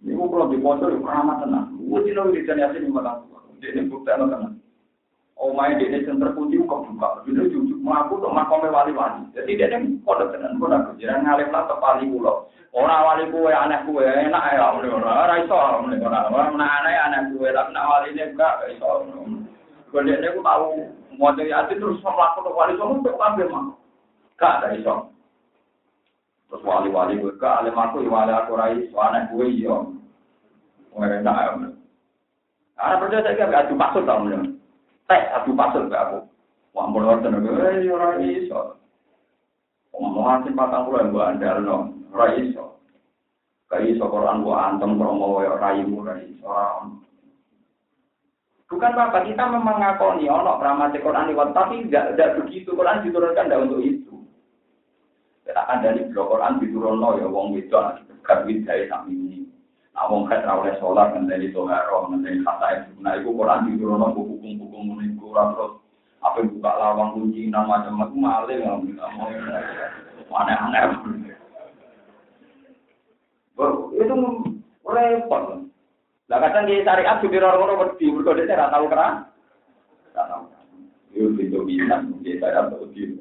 Ini gue kalau di pojok itu keramat tenang. Gue tidak wiridan yasin itu patang pulau. Ini bukti tenang. Oh main di sini terkunci kok buka, juga mengaku untuk makomnya wali-wali. Jadi dia yang kode tenan kode kejiran ngalim lah ke wali pulau. Orang wali kue aneh kue enak ya, orang orang iso, orang orang aneh aneh kue, tapi nak wali ini enggak iso. Kemudian dia tahu mau jadi hati terus melakukan wali semua untuk ambil mah, gak ada iso. Terus wali-wali gue ke alim aku, wali aku rai, aneh kue iya. Enak ya. Karena percaya saya gak adu maksud tau teh satu pasal ke aku. Wah, nonton aku, eh, orang iso. Omongan sing patang puluh mbok andalno, ora iso. Kayak iso Quran mbok antem promo wae ora iso ora iso. Bukan apa kita memang ngakoni ono rahmat Quran lewat tapi tidak tidak begitu Quran diturunkan tidak untuk itu. Kita akan dari blok Quran diturunno ya wong wedok dekat widai sami ini. Nah wong kan ora oleh salat ngenteni toharo ngenteni kata nah iku Quran diturunno hukum-hukum iku ora terus apa buka lawang kunci nama macam-macam maling aneh-aneh. Itu repot. Lah kadang di syariat di orang-orang wedi, mergo dhewe ora tau. Ora tau. Itu itu bisa di syariat wedi.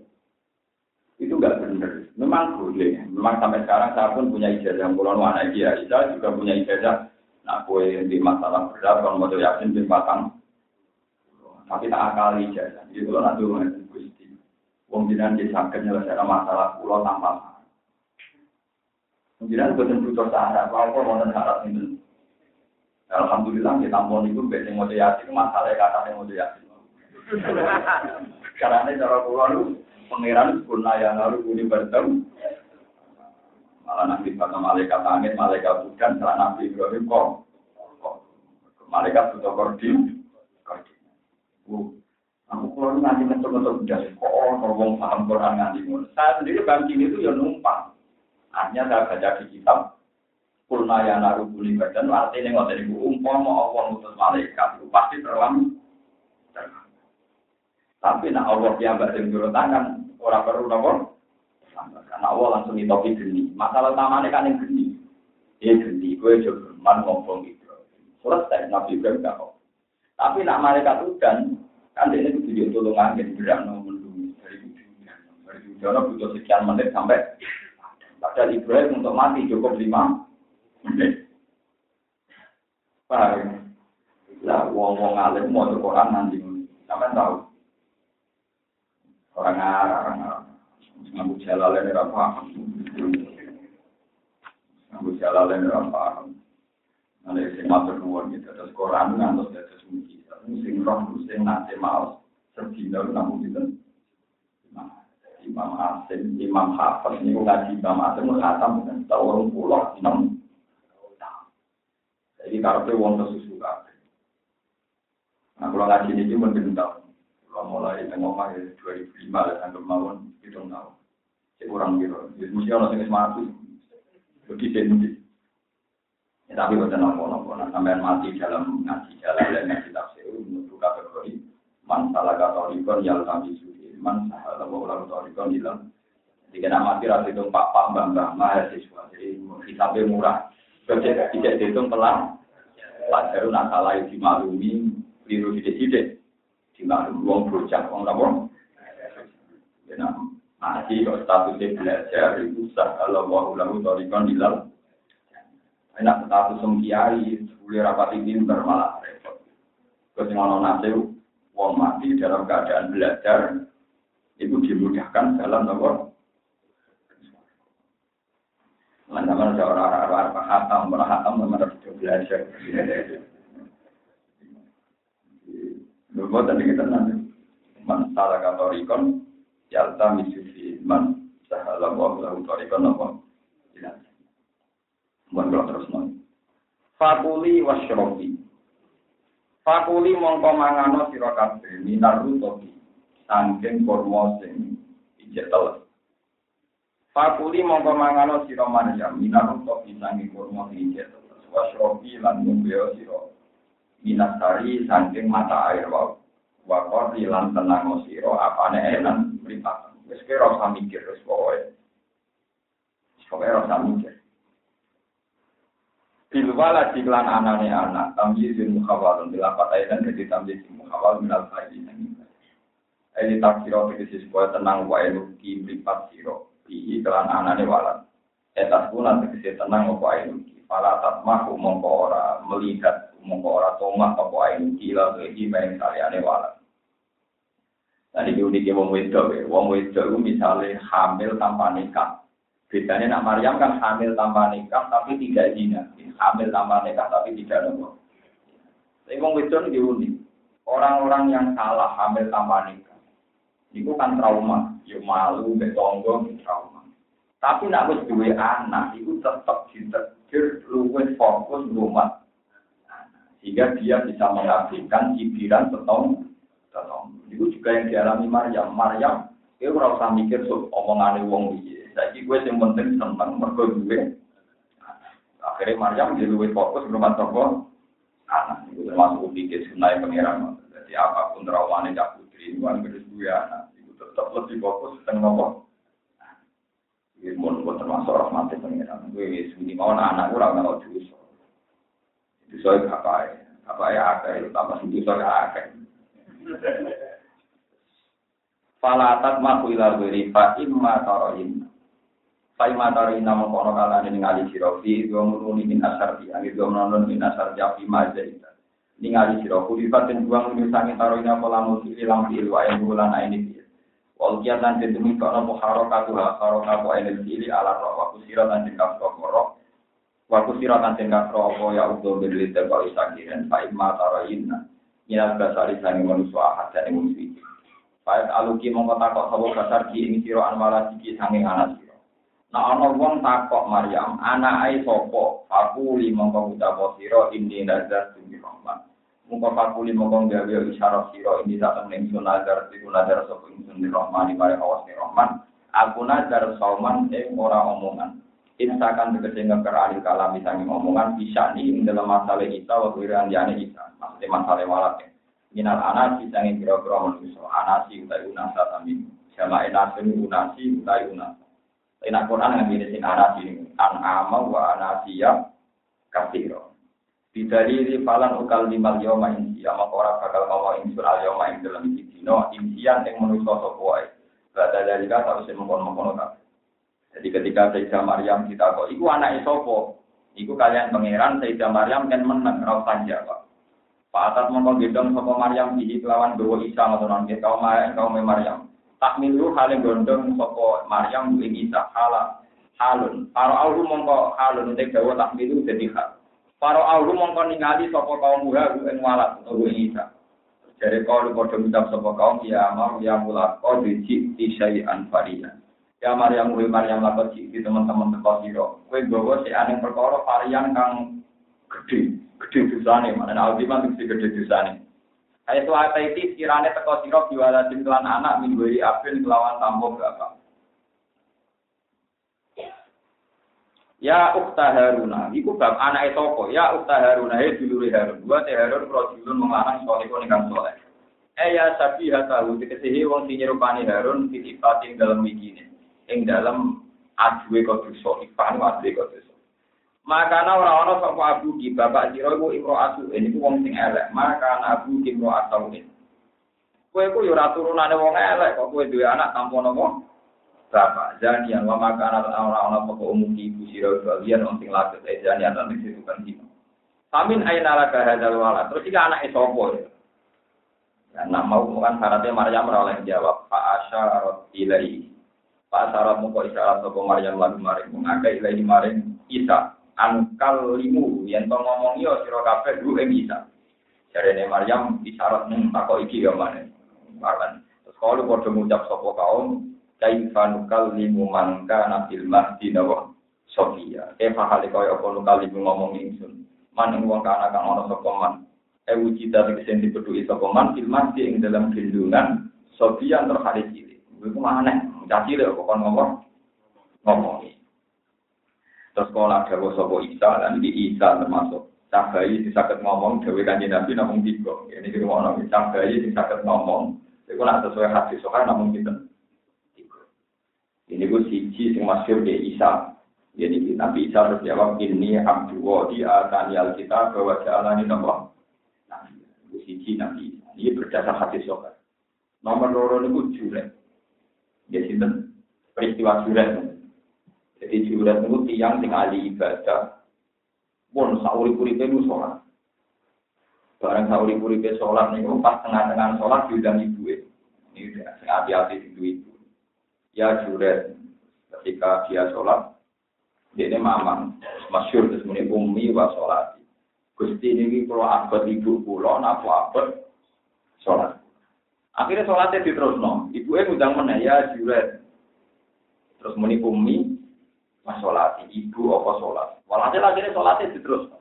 Itu enggak benar. Memang boleh. Memang sampai sekarang saya pun punya ijazah. Kalau anak dia, saya juga punya ijazah. Nah, kue di masalah berat, kalau mau yakin di batang tapi tak akal ijazah. Jadi kalau nanti mengenai gusti, wong jinan sakit nyelesaikan masalah pulau tanpa. Wong jinan bukan butuh syarat, kalau kau mau syarat ini. Alhamdulillah kita tampon itu biasanya mau yakin masalah kata yang mau yakin. Karena ini cara pulau lu pangeran purna yang lalu buni bertemu. Malah nanti kata malaikat langit, malaikat bukan, setelah nabi Ibrahim kok. Malaikat butuh koordin, Aku kalau nanti mencoba-coba udah kok orang paham Quran nanti Saya sendiri bang itu ya numpang. Hanya saya baca di kitab Kulna ya naru buli badan artinya nggak dari umpama Allah ngutus malaikat itu pasti terlam. Tapi nak Allah yang batin turun tangan orang perlu nopo. Karena Allah langsung ditopi geni. Masalah utamanya kan yang geni. Ya geni, gue coba man ngomong itu. Selesai Nabi Ibrahim gak Tapi nak malaikat udan, kan dia itu tujuh tolong angin berat nomor dari ujungnya. Dari ujungnya butuh sekian menit sampai padahal Ibrahim untuk mati cukup lima menit. Paham? Lah, wong-wong alim mau Quran nanti, sampai tahu. Orang Arab, orang Arab. Ngaku jalan ini apa? Ngaku jalan ini apa? Nanti sing matur nuwun gitu, terus Quran ngantos dados sing roh sing nate maos sedina namun itu Imam Asim, Imam Hafiz ini ngaji Imam Asim khatam dengan tahun pulau enam jadi karena wong kesusu kabeh nah kalau ngaji ini pun tahun. Kalau mulai tengok ya 2005 lah sampai mawon itu tahun. Kurang gitu jadi mesti orang yang Ya, tapi bukan nopo-nopo, nah, mati dalam ngaji jalan dan ngaji tafsir, menurut kategori man salah katorikon yal kami suci, man salah ulang katorikon hilang. Jadi kena mati rasa itu pak pak mbak mbak mahasiswa, jadi hisabnya murah. Kerja tidak dihitung pelan, pelajaran nasalah dimaklumi, biru tidak tidak, dimaklumi uang berujak, uang apa? Nah, ngaji kalau statusnya belajar itu mau ulang katorikon hilang. Enak status sem kiai, boleh rapati pinter malah repot. Terus ngono nase, wong mati dalam keadaan belajar, itu dimudahkan dalam nomor. Seorang arah arah hatam, mana hatam, mana sudah belajar. Lalu tadi kita nanti, man salah katorikon, yalta misufi man sahalah wa lahu torikon apa? Kalau terus non. Fakuli wasyrofi. Fakuli mongko mangano sira kabeh minar rutobi. Sangking sing. Fakuli mongko mangano sira Maryam minar rutobi sangking kurma sing ijek teles. Wasyrofi lan ngumbeo sira. Minasari sangking mata air wau. Wakori lan tenang sira apane enan mripatan. Wis kira usah mikir wis pokoke. Mikir. Bilwala jiklan anane anak, tamjizin mukhawalun, dilapat dan jadi tamjizin mukhawal minal fa'idin. Ini tak siro tegesi supaya tenang wae nuki mripat siro. Bihi kelan anane walan. Etas kuna tegesi tenang apa ae nuki. Fala tatmah mongko ora melihat, mongko ora tomah apa ae nuki. Lalu iki main kaliane walan. Tadi diuniki wong wedok, wong wedok misalnya hamil tanpa nikah. Bedanya nak Maryam kan hamil tanpa nikah tapi tidak zina. Hamil tanpa nikah tapi tidak nopo. Tapi wong wedon unik. Orang-orang yang salah hamil tanpa nikah. Iku kan trauma, ya malu, mbek trauma. Tapi nak wis duwe anak, itu tetap ditegur luwih fokus rumah. Sehingga dia bisa mengabdikan cibiran setong, setong. Itu juga yang dialami Maryam. Maryam, dia ora usah mikir so, omongane wong piye. Saiki gue yang penting seneng mergo duwe. Akhirnya Maryam jadi luwih fokus rumah tangga anak. Itu termasuk pikir sunai pangeran. Jadi apa pun traumanya cak putri, itu kan duwe anak tetap lebih fokus tentang nopo. Ini pun termasuk rahmatnya pengiran. Gue sini mau anak gue orang dosa. Dosa itu apa ya? Apa ya akeh, tambah dosa ya akeh. Falatat maku ila beri fa imma taroin. Fa imma taroin namun kono kala ini ngali sirofi, dua muruni min asar di, angin dua menonton min asar jafi maja itu. Ningali sirofi, fatin dua menyusangi taroin apa lamu sili lampi ilwa yang bulan ini Wal kiat lan den demi kono po harokatu ha harokatu enel cili ala roh wa kusira lan den kasro roh wa kusira lan den kasro apa ya udo beli te kau isakiren fa imma tarayinna minal basari sani manusia ahad dan musuh Faiz aluki mongko takok sapa basar ki ing sira anwala siki anak sira Nah ana wong takok Maryam anak ai sapa aku li mongko ucap sira inni nazar tu rahman Muka fakuli mongkong gawe isyarat siro ini datang ning sun nazar tiku nazar sapa ingsun di rahman di mare awas di rahman. Aku nazar sauman ing ora omongan. Insakan tegese ngeker ahli kalam sangi omongan bisa ing dalam masalah kita wa wiran jane kita. Maksudnya masalah walak ya. Minal anasi sangi kira-kira manusia. Anasi utai unasa tami. Sama enasin unasi utai unasa. Ina Quran yang ini sing anasi ini. An ama wa anasiya kafiro. Bidari falan ukal limal yoma insia maka ora bakal ngomong insun al yoma ing dalam dino insian ing manusa sapa wae. Bada dari kata harus mengkono-mengkono kabeh. Jadi ketika Sayyidah Maryam kita kok iku anake sapa? Iku kalian pangeran Sayyidah Maryam kan menang ora usah jawab. Pak Atat mongko gendong sapa Maryam iki kelawan dawa Isa ngoten nggih kaum kaum Maryam. Tak milu hale gondong sapa Maryam ing Isa hala halun. Para auhu mongko halun tek dawa tak milu hal. Para aulu mongko ningali sapa kaum muha ing walat utawa isa. Jare kaul padha ngucap sapa kaum ya mau ya kau diji syai'an varian. Ya Maryam kuwi Maryam lakon di teman-teman teko sira. Kowe gawa si aneh perkara varian kang gede, gede dosane, mana ultima mesti gede dosane. Ayat ayat itu kirane teko sira biwalatin kelan anak minggu apil kelawan tambo bapak. Ya ukta Haruna, iku bab anak sapa? Ya ukta Haruna, he dulure Harun. Wa te Harun rajulun mengarang soleh kok ning soleh. Eh ya sabi tahu dikesihi wong sing nyerupani Harun titipating dalam mikine. Ing dalam aduwe kok dosa, ipan aduwe kok dosa. Maka ana ora ana sapa abu ki bapak sira iku imro asu, ini ku wong sing elek. Maka abu ki imro asau. Kowe ku yo ora turunane wong elek kok kowe duwe anak tanpa nopo? bapak janian wa maka anak orang-orang pokok umum ibu sirau bagian onting lakit eh janian nanti bukan dino Amin aina laka hadal wala. Terus jika anak sopo ya. Ya, nak mau bukan syaratnya Maryam oleh jawab Pak Asyarat ilai. Pak Asyarat muka isyarat sopo Maryam lagu maring mengakai ilai maring Isa. Angkal limu yang to ngomong yo sira kabeh dulu ing Isa. Jarene Maryam isyarat mung takok iki yo maneh. Terus kalau padha ngucap sapa kaum kaifa nukallimu man kana fil mahdi nawa Sofia. Kaifa hale kaya apa nukallimu ngomong ingsun. Man ing wong kana kang ana sapa man. E wujida tegese dipedhuki sapa man fil mahdi ing dalam gendungan Sofia terhadap cilik. Iku maneh, caci lek kok ngomong ngomong. Terus sekolah dawa sapa Isa dan di Isa termasuk cabai disakit ngomong dewe kanjeng Nabi namun tiga. Ini di rumah nabi cabai disakit ngomong. Itu nak sesuai hadis soalnya namun kita. Ini gue siji sing masyur di Isa. Jadi Nabi Isa berjawab ini abdu wa di atani alkitab bahwa jalan ini nomor. Nabi, siji Nabi Isa. Ini berdasar hadis sokat. Nomor loro ini juret. Ya sinten peristiwa juret. Jadi juret itu tiang sing ahli ibadah. Pun sauri kuripe itu sholat. Barang sauri kuripe sholat nih, pas tengah-tengah sholat diundang ibu. Ini udah hati-hati ibu ya juret ketika dia sholat dia ini mamang masyur terus muni umi wa sholat gusti ini kalau abad ibu pulau nafu abad sholat Akhirnya sholatnya diterusno. Ibu eh ngundang mana ya juret. Terus muni umi mas sholat. Ibu apa sholat. Walhasil akhirnya sholatnya diterusno.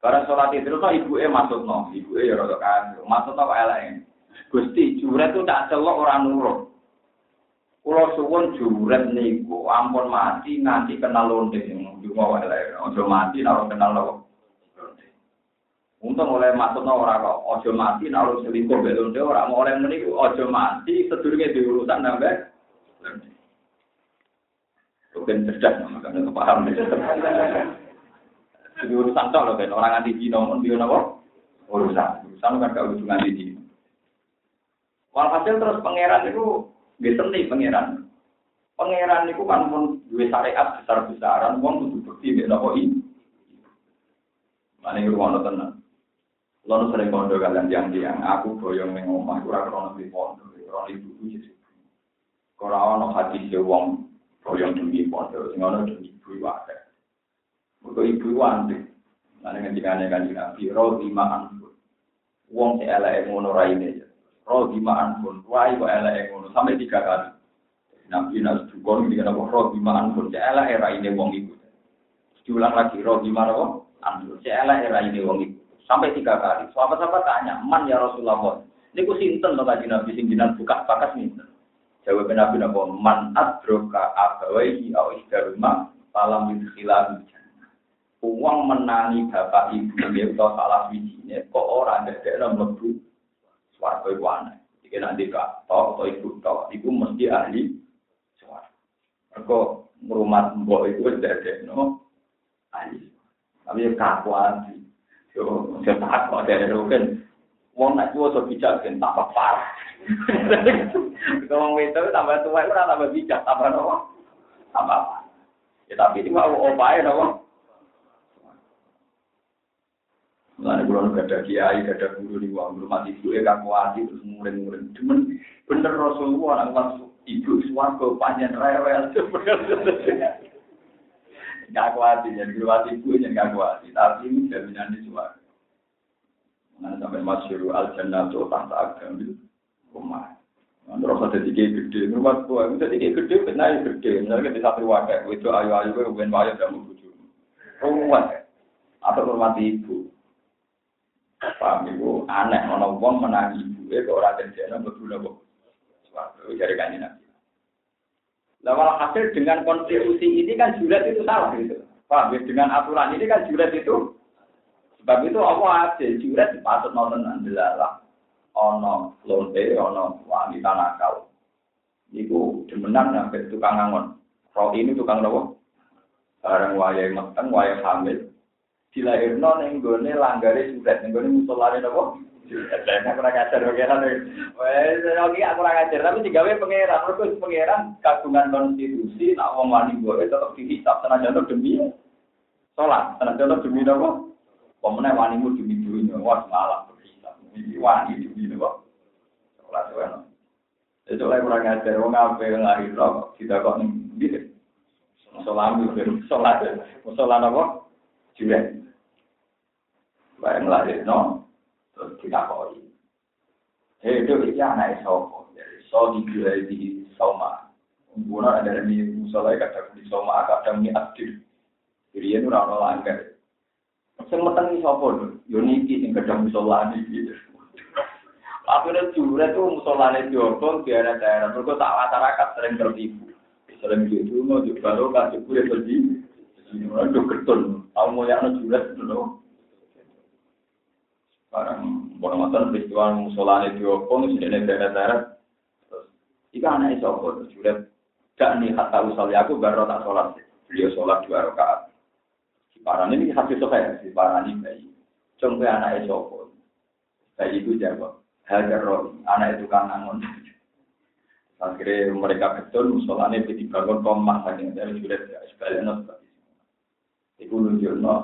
Karena sholat itu terus ibu eh masuk no. Ibu eh ya rada kan. Masuk no elek. Gusti juret itu tak celok orang nurut. Kulo suwun juret niku ampun mati nganti kenal lonte. Dungo elek. Ojo mati naruh kenal lonte. Untung oleh maksudnya orang kok ojo mati naruh selingkuh belum dia orang oleh meniku ojo mati sedurunge diurusan nambah. Mungkin cerdas makanya paham. Jadi urusan tok loh orang anti Cina pun dia nopo urusan urusan kan gak urusan anti Cina. Walhasil terus pangeran itu gak seni pangeran. Pangeran itu kan pun dua syariat besar besaran, uang kudu bukti gak nopo ini. Mana yang rumah tenang. Lalu sering kondo kalian yang tiang, aku boyong neng omah, kurang krono di pondok, krono ibu ibu. Kalau ono hati si wong boyong demi pondok, sing ono demi ibu wae. Mergo ibu wanti. Nane ngendikane kanjeng Nabi, ro lima anfun. Wong sing eleke ngono raine. Ro lima anfun, wae kok eleke ngono sampai tiga kali. Nabi nas dukun ngendikane ro lima anfun, sing eleke raine wong iku. Diulang lagi ro lima ro anfun, sing eleke raine wong iku. sampai tiga kali. Sahabat-sahabat tanya, man ya Rasulullah. Ini ku sinten loh kaji Nabi sing jinan buka bakas sinten. Jawab Nabi Nabi man adroka abawaihi au isdaruma falam yudkhila Uang menangi bapak ibu dia atau salah bijine kok orang ada dalam lebu suarga iku aneh. Jika nanti kak atau ibu tok, ibu mesti ahli suarga. Mereka merumat mbok itu ada no ahli. Tapi kaku ahli. Yo, saya tak kok ada kan. Wong nak tua so bijak kan tambah parah. Kalau itu tambah tua itu tambah bijak, tambah nopo, tambah. Ya tapi itu mau opai nopo. Mulane kula gak ada kiai, gak ada guru di wong rumah ibu e kang kuati terus murid-murid. Cuman bener Rasulullah orang langsung ibu swarga panjang rewel. Gak kuati, jadi kuati ibu yang gak kuati. Tapi ini jaminan di suara. Nah, sampai masyuru al-jannah itu tak agamil rumah. Nah, terus ada tiga gede, rumah tua, itu tiga gede, benar ya gede. Misalnya kita satu wadah, itu ayu-ayu, bukan wayu, dan bujuk. Rumah, atau rumah ibu. Paham ibu, aneh, orang uang menangi ibu, itu orang kerjanya betul kok. Suatu, dari kanji nabi. Nah, hasil dengan konstitusi ini kan jurat itu salah gitu. Paham ya? Dengan aturan ini kan jurat itu Sebab itu apa aja juret dipatut mau tenan delalah. Ono lonte, ono wanita nakal. Iku demenan sampai tukang ngangon. Roh ini tukang nopo. Barang waya meteng, waya hamil. Dilahirno ning gone langgare surat, ning gone musolane nopo. Saya kurang ajar pengeran. Wes, oke aku kurang ajar, tapi digawe pangeran. Mergo pangeran kagungan konstitusi, nak wong wani boleh tetap dihisap senajan demi sholat, senajan demi nopo. Pemenang wanimu demi dunia, wah malah bersisa. Ini wani demi nopo. Sholat itu Itu lah kurang ajar, wong apa lahir kok tidak kok nih. Musolami, sholat, musola nopo, juga. Bayang lahir no, terus kita koi. Eh itu itu anak sopo, jadi so digilai di soma. Guna ada di musola kadang di soma, kadang di aktif. Jadi itu orang langgar. Sing metengi sapa lho? Yo niki sing gedang musola iki. Akhirnya juret tuh musolane diobong di daerah-daerah. Mereka tak masyarakat sering tertipu. Sering gitu, mau di baru kasih kue pergi. Aduh ketun, tahu mau yang juret dulu. Sekarang, bono matan peristiwa musolane diobong di daerah-daerah. Jika anak itu juret, gak nih kata usal aku baru tak sholat. Beliau sholat dua rakaat. Parang ini hasil sokai, si parang ini bayi. Contoh anak sopo. Bayi itu jawab, hajar roh, anak itu kan angon. Akhirnya mereka betul, musolane dibangun tomak saking dari sudah sebaliknya seperti itu. Iku nunjukno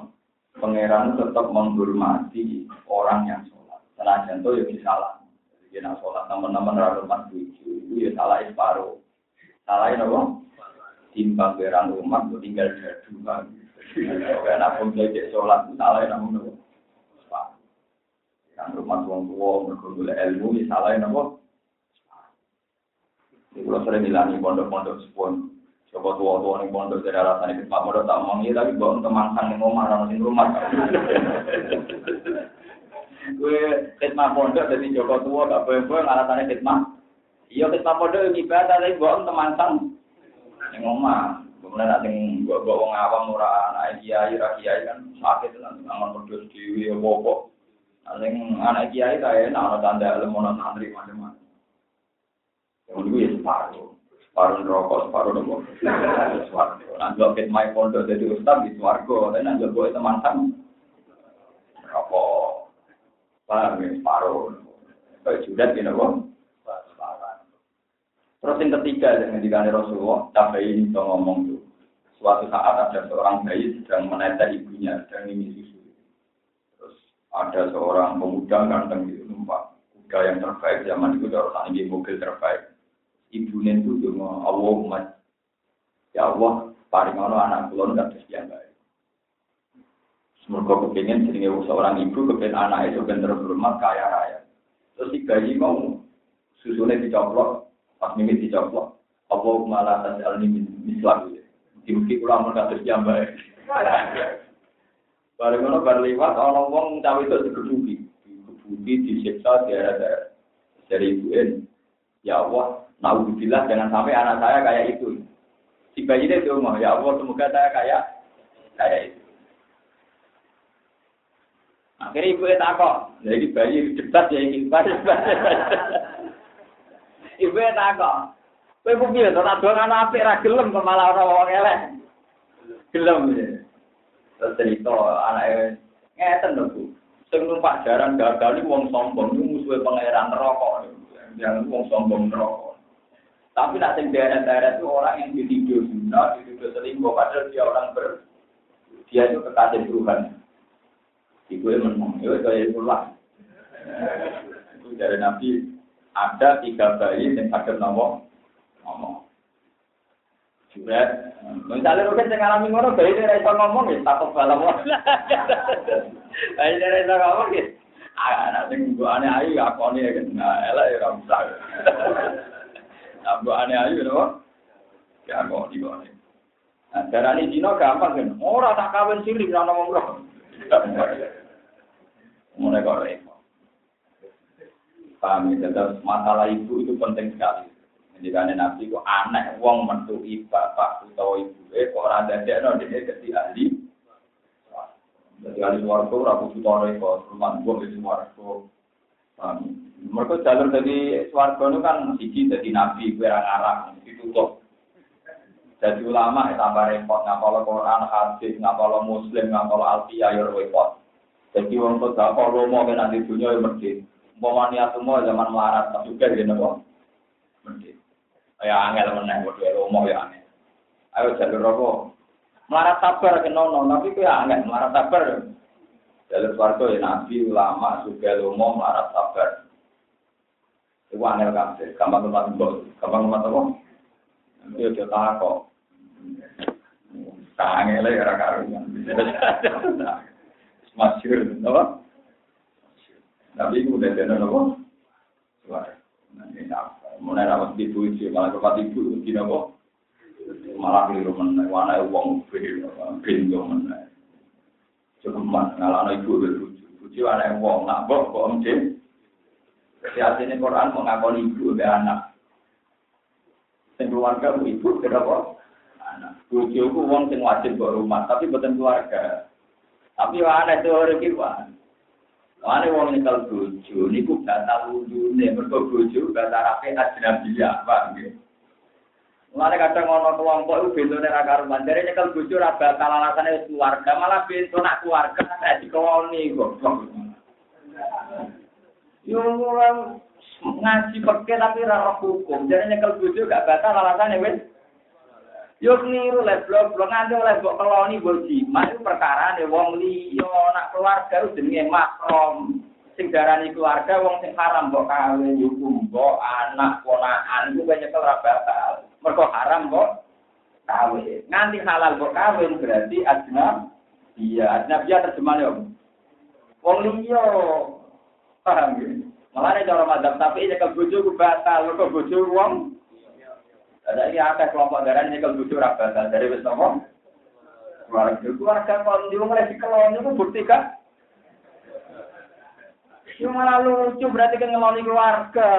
pangeran tetap menghormati orang yang sholat. Senajan itu ya salah. Jadi nak sholat teman-teman ratusan tujuh itu ya salah separuh. Salah apa? Timbang berang umat, tinggal lagi. Karena pun jadi sholat, salah namun nopo. Yang rumah tuang tua berkumpul ilmu, ya salah nopo. Ini kalau sering ngilani pondok-pondok sepon. Coba tua-tua nih pondok dari alasan itu Pak Pondok tak mau tapi bawa sang yang ngomong orang di rumah. Gue khidmah pondok dari Joko tua gak boleh-boleh alasannya khidmah. Iya khidmah pondok ibadah tapi bawa sang yang ngomong. Kemudian nanti gue bawa wong awam murah anak kiai, kiai kan sakit nanti aman berdua di apa Nanti anak kiai kayak nak tanda ilmu santri macam-macam. Yang itu ya separuh. Separuh rokok, separuh nopo. Suarga. Nanti lo my pondok jadi ustaz di suarga. Dan nanti gue teman sama. Rokok. Paham ya, separuh. Kayak judat gitu nopo. Terus yang ketiga dengan dikali Rasulullah, cabai ini ngomong. Suatu saat ada seorang bayi sedang menetes ibunya, sedang ini susu. Terus ada seorang pemuda ganteng gitu numpak kuda yang terbaik zaman itu orang ini mobil terbaik. Ibu itu cuma Allah ya Allah paling ono anak kulon nggak terus yang baik Semoga kepingin jenenge seorang ibu kepingin anak itu bener terhormat kaya raya. Terus si bayi mau susunya dicoplok, pas mimpi dicoplok, Allah malah tas alni mislah pulang mereka terus yang baik. Bareng ono bar liwat ono wong cawe itu digebuki, digebuki disiksa di daerah dari ibu Ya Allah, Nauzubillah jangan sampai anak saya kayak itu. Si bayi itu mau ya Allah semoga saya kayak kayak itu. Akhirnya ibu itu takut, jadi bayi debat ya ini Ibu itu takut. Kowe ku piye to doang anak apik ra gelem kok malah ora wong elek. Gelem ya. Terus cerita anake ngeten lho Bu. Sing numpak jaran gagal iki wong sombong iku musuhe pangeran neraka. Yang wong sombong neraka. Tapi nak sing daerah-daerah itu orang yang dituduh zina, dituduh selingkuh, padahal dia orang ber, dia itu kekasih Tuhan. Ibu yang menang, ya saya pulang. Itu dari Nabi ada tiga bayi yang ada nama ngomong. Juret, misalnya mungkin saya ngalami ngono, bayi ini rasa ngomong ya, takut balam Bayi ini rasa ngomong ya, anak sing aneh ayu, aku ini ya, nah, elak ya, ramsa. Nah, aneh ayu loh. Ya kok di bawah. Nah, darah ini Cina gampang kan. Orang tak kawin siri bisa ngomong. Mulai kok repot. Paham ya, masalah ibu itu penting sekali. Jadi nabi kok aneh, wong mentu bapak atau ibu, eh kok orang ada dia no dia jadi ahli. Jadi ahli warga, rabu sutono kok rumah gua di warga. Mereka jalur dari swarga itu kan siji jadi nabi, kue arah ditutup. Jadi ulama ya tambah repot, ngapal Quran, hadis, ngapal Muslim, ngapal Alfiyah, ya repot. Jadi orang tua kalau mau ke nanti dunia ya mesti. Mau niat semua zaman melarat, tak juga gitu kok. Mesti. Ya angel meneng, bodoh mau ya aneh. Ayo jalur apa? Melarat sabar ke nono, tapi kue angel melarat sabar. Jalur swarga ya nabi, ulama, juga lomo, melarat sabar. Iku angel kabeh, gampang tempat mbok, gampang tempat apa? Nanti aja takok. Kangele ora karuan. Masyur, apa? Iku udah jadi apa? Suara. Apa? Mulai rapat di puisi, malah tempat ibu, gini apa? Malah keliru meneh, wana uang bintu meneh. Cukup mas, ngalah ibu berbuju. Buju anak uang, nak bok, kok emcin. Jadi artinya Quran mengakoni ibu dan anak. Sing keluarga bu ibu kenapa? Anak. Ku wong sing wajib buat rumah, tapi bukan keluarga. Tapi ada teori kita. Mana wong nyekel bojo, niku batal wudune, mergo bojo batal rapi ajnabiyah, Pak nggih. Mulane kadang ono kelompok itu bentone ra karuan. Dari nyekel bojo ra batal alasane keluarga, malah bento nak keluarga tak dikoloni kok. Yo orang ngaji pakai tapi rara hukum. Jadi nyekel bojo gak batal alasannya wes. Yo keliru lah blok blok nganti oleh mbok keloni mbok jimat itu perkara nih wong liya nak keluarga itu jenenge makrom. Sing darani keluarga wong sing haram mbok kawin yo mbok anak ponakan iku nyekel ra batal. Mergo haram mbok kawin. Nganti halal mbok kawin berarti ajnab iya ajnab iya terjemahnya wong liya Paham ya? Malah cara madhab tapi ke bojo batal, ke bojo wong Ada ini ada kelompok darah ini kalau bujuk raga dari wis nopo. Keluarga kalau di rumah lagi kelon itu bukti kan? Itu malah lucu berarti kan ngeloni keluarga.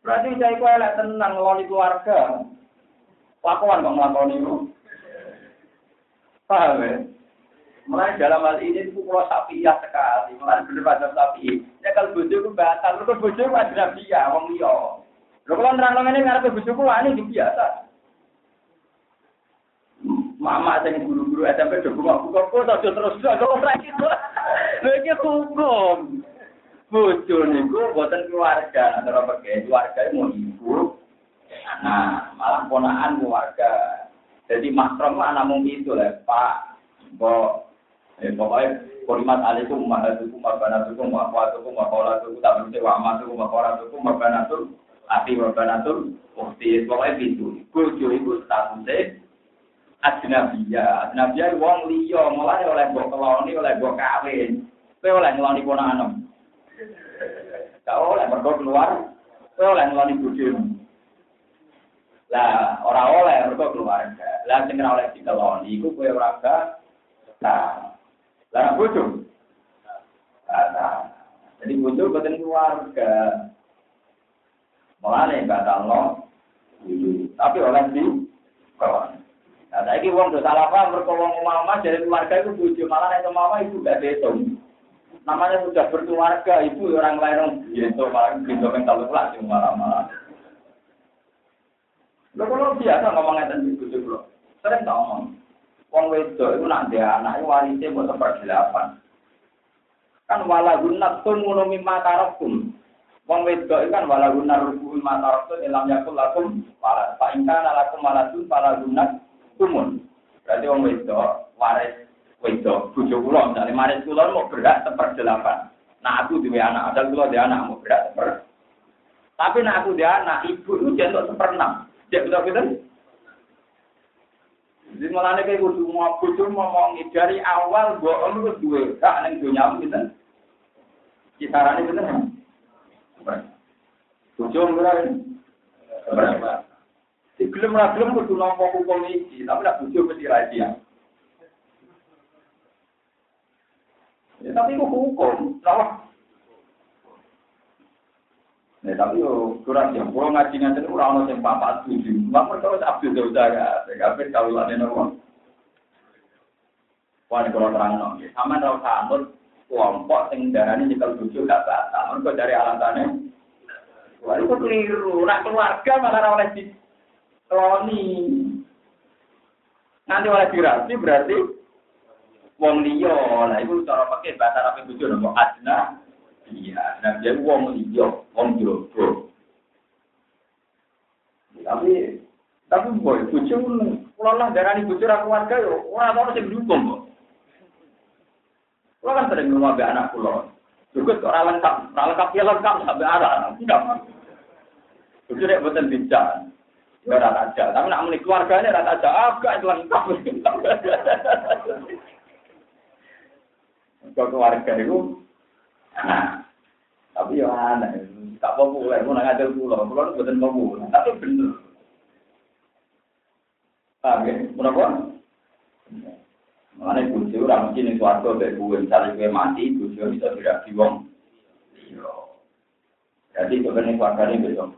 Berarti saya kok elek tenang ngeloni keluarga. Lakuan kok ngelakoni itu. Paham ya? Mulai dalam hal ini itu kalau sapi ya sekali, mulai bener pada sapi. Ya kalau bojo itu batal, lu bojo itu ada ya, wong liya. Lho kalau nerang ini ngarep bojoku wani iki biasa. Mama sing guru-guru SMP do buka buka kok terus kok ora gitu. Lho iki hukum. Bojo niku boten keluarga, antara pakai keluarga mau ibu. Nah, malah ponaan keluarga. Jadi makrom anak mung itu lah, Pak. Mbok Eh, pokoknya Kurimat alaikum mahatukum mabanatukum makwatukum makolatukum tak berarti wa amatukum makolatukum mabanatul ati mabanatul ukti pokoknya itu bojo itu statusnya ajnabiyah ajnabiyah wong liya. Mulai oleh mbok keloni oleh mbok kawin. Kowe oleh ngeloni ponakan gak oleh mergo keluar. Kowe oleh ngeloni bojomu. Lah ora oleh mergo keluarga lah sing ora oleh dikeloni iku kowe ora nah lah bojo. Nah, jadi bojo boten keluarga. Mulane batal no. Tapi oleh di kawan. Nah, saiki wong do salah paham mergo wong mama dari keluarga itu bojo, malah nek mama itu gak betung. Namanya sudah berkeluarga, ibu orang lain gitu, malah gitu kan kalau lah malah malah. Lo kalau biasa ngomong ngeten di bojo sering tak ngomong. Wong wedok itu nak dia anak itu warisnya buat delapan. Kan wala gunnatun ngono mimma tarakum. Wong wedok kan wala gunnar rubu mimma tarakum dalam yakul lakum wala. Pak ingkana lakum wala gunnat kumun. Berarti wong wedok waris wedok bojo kula misalnya waris kula mau berat delapan. Nah aku duwe anak, ada kula dia anak mau berat seper. Tapi nak aku dia anak, ibu itu jentuk seperenam. Jadi betul-betul jadi malah kayak kudu mau kudu ngomongi dari awal om itu dua hak neng dunia kita. Kisarannya bener ya. Kudu berapa? Di gelem ra gelem kudu nampa hukum iki, tapi nak bojo mesti rahasia. Ya tapi itu hukum, salah. Ya tapi yo kurang ya, kalau ngaji ngaji itu orang yang papat tujuh, mak mereka harus abdul jaga, kabeh kalau lane nopo. Wah ini nopo, sama tahu sanut kelompok sing darahnya nyekel tujuh gak batal, mereka dari alasannya. Wah itu keliru, nak keluarga malah oleh di koloni. Nanti oleh dirasi berarti wong liya, lah itu cara pakai bahasa apa tujuh nopo adna. Iya, nah dia wong liya, wong jowo. Tapi tapi boy, bojo kula lah darani bojo ra keluarga yo ora ono sing dukung. Kula kan sering ngomong mbek anak kula. Juga ora lengkap, ora lengkap ya lengkap sampai arah. Tidak. Bojo nek boten bincang. Ya ora aja, tapi nak muni keluargane ora aja agak lengkap. Kok keluarga itu Nah, tapi ya aneh, tak populer, mau ngajar pulau, pulau itu bukan populer, tapi bener. Paham ya? Kenapa? Mengenai bujo, orang mungkin yang suarga dari gue, misalnya gue mati, bujo bisa tidak diwong. Iya. Jadi itu yang suarga ini besok.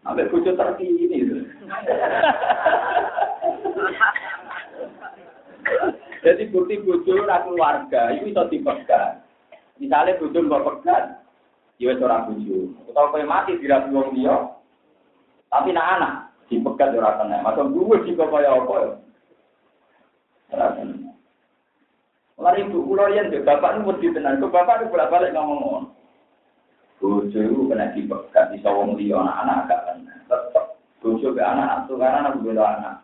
Sampai bujo terkini. Jadi bukti bujo orang keluarga, itu bisa dipegang. Misalnya bojo mbok pegat, ya wis ora bojo. Utawa kowe mati dirapi wong liya. Tapi nak anak dipegat ora kena. Masa duwe jika kaya apa ya. Ora. Lari ibu kula yen bapak nu wedi tenan. Kok bapak nu bolak-balik ngomong ngono. Bojo iku kena dipegat bisa wong liya anak-anak gak kena. Tetep bojo ke anak tukaran aku beda anak.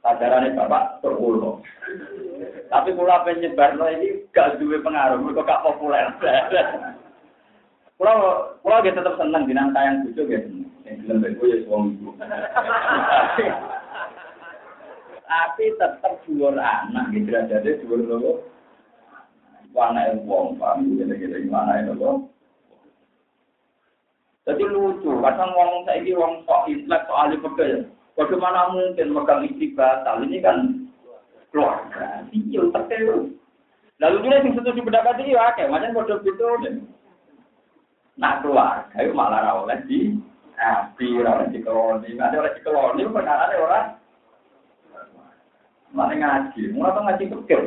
Ajarannya bapak terpulau. Tapi kula penyebar ini gak duwe pengaruh, mereka gak populer. Kula kula gitu tetap seneng dinang tayang bojo gitu. Yang film bego ya suami ibu. Tapi tetap dhuwur anak aja deh lho. Wana yang wong paham gitu gimana itu loh. Jadi lucu, kadang ngomong saya ini wong sok intelek, sok ahli pegel. Bagaimana mungkin megang istri batal? Ini kan keluarga. Iya, terkeu. Lalu juga yang setuju pendapat ini ya, kayak macam bodoh gitu. Nah keluarga itu malah ra oleh di api, ra oleh di koloni. Nanti oleh di koloni perkara orang. Mana ngaji, mulai tuh ngaji kecil.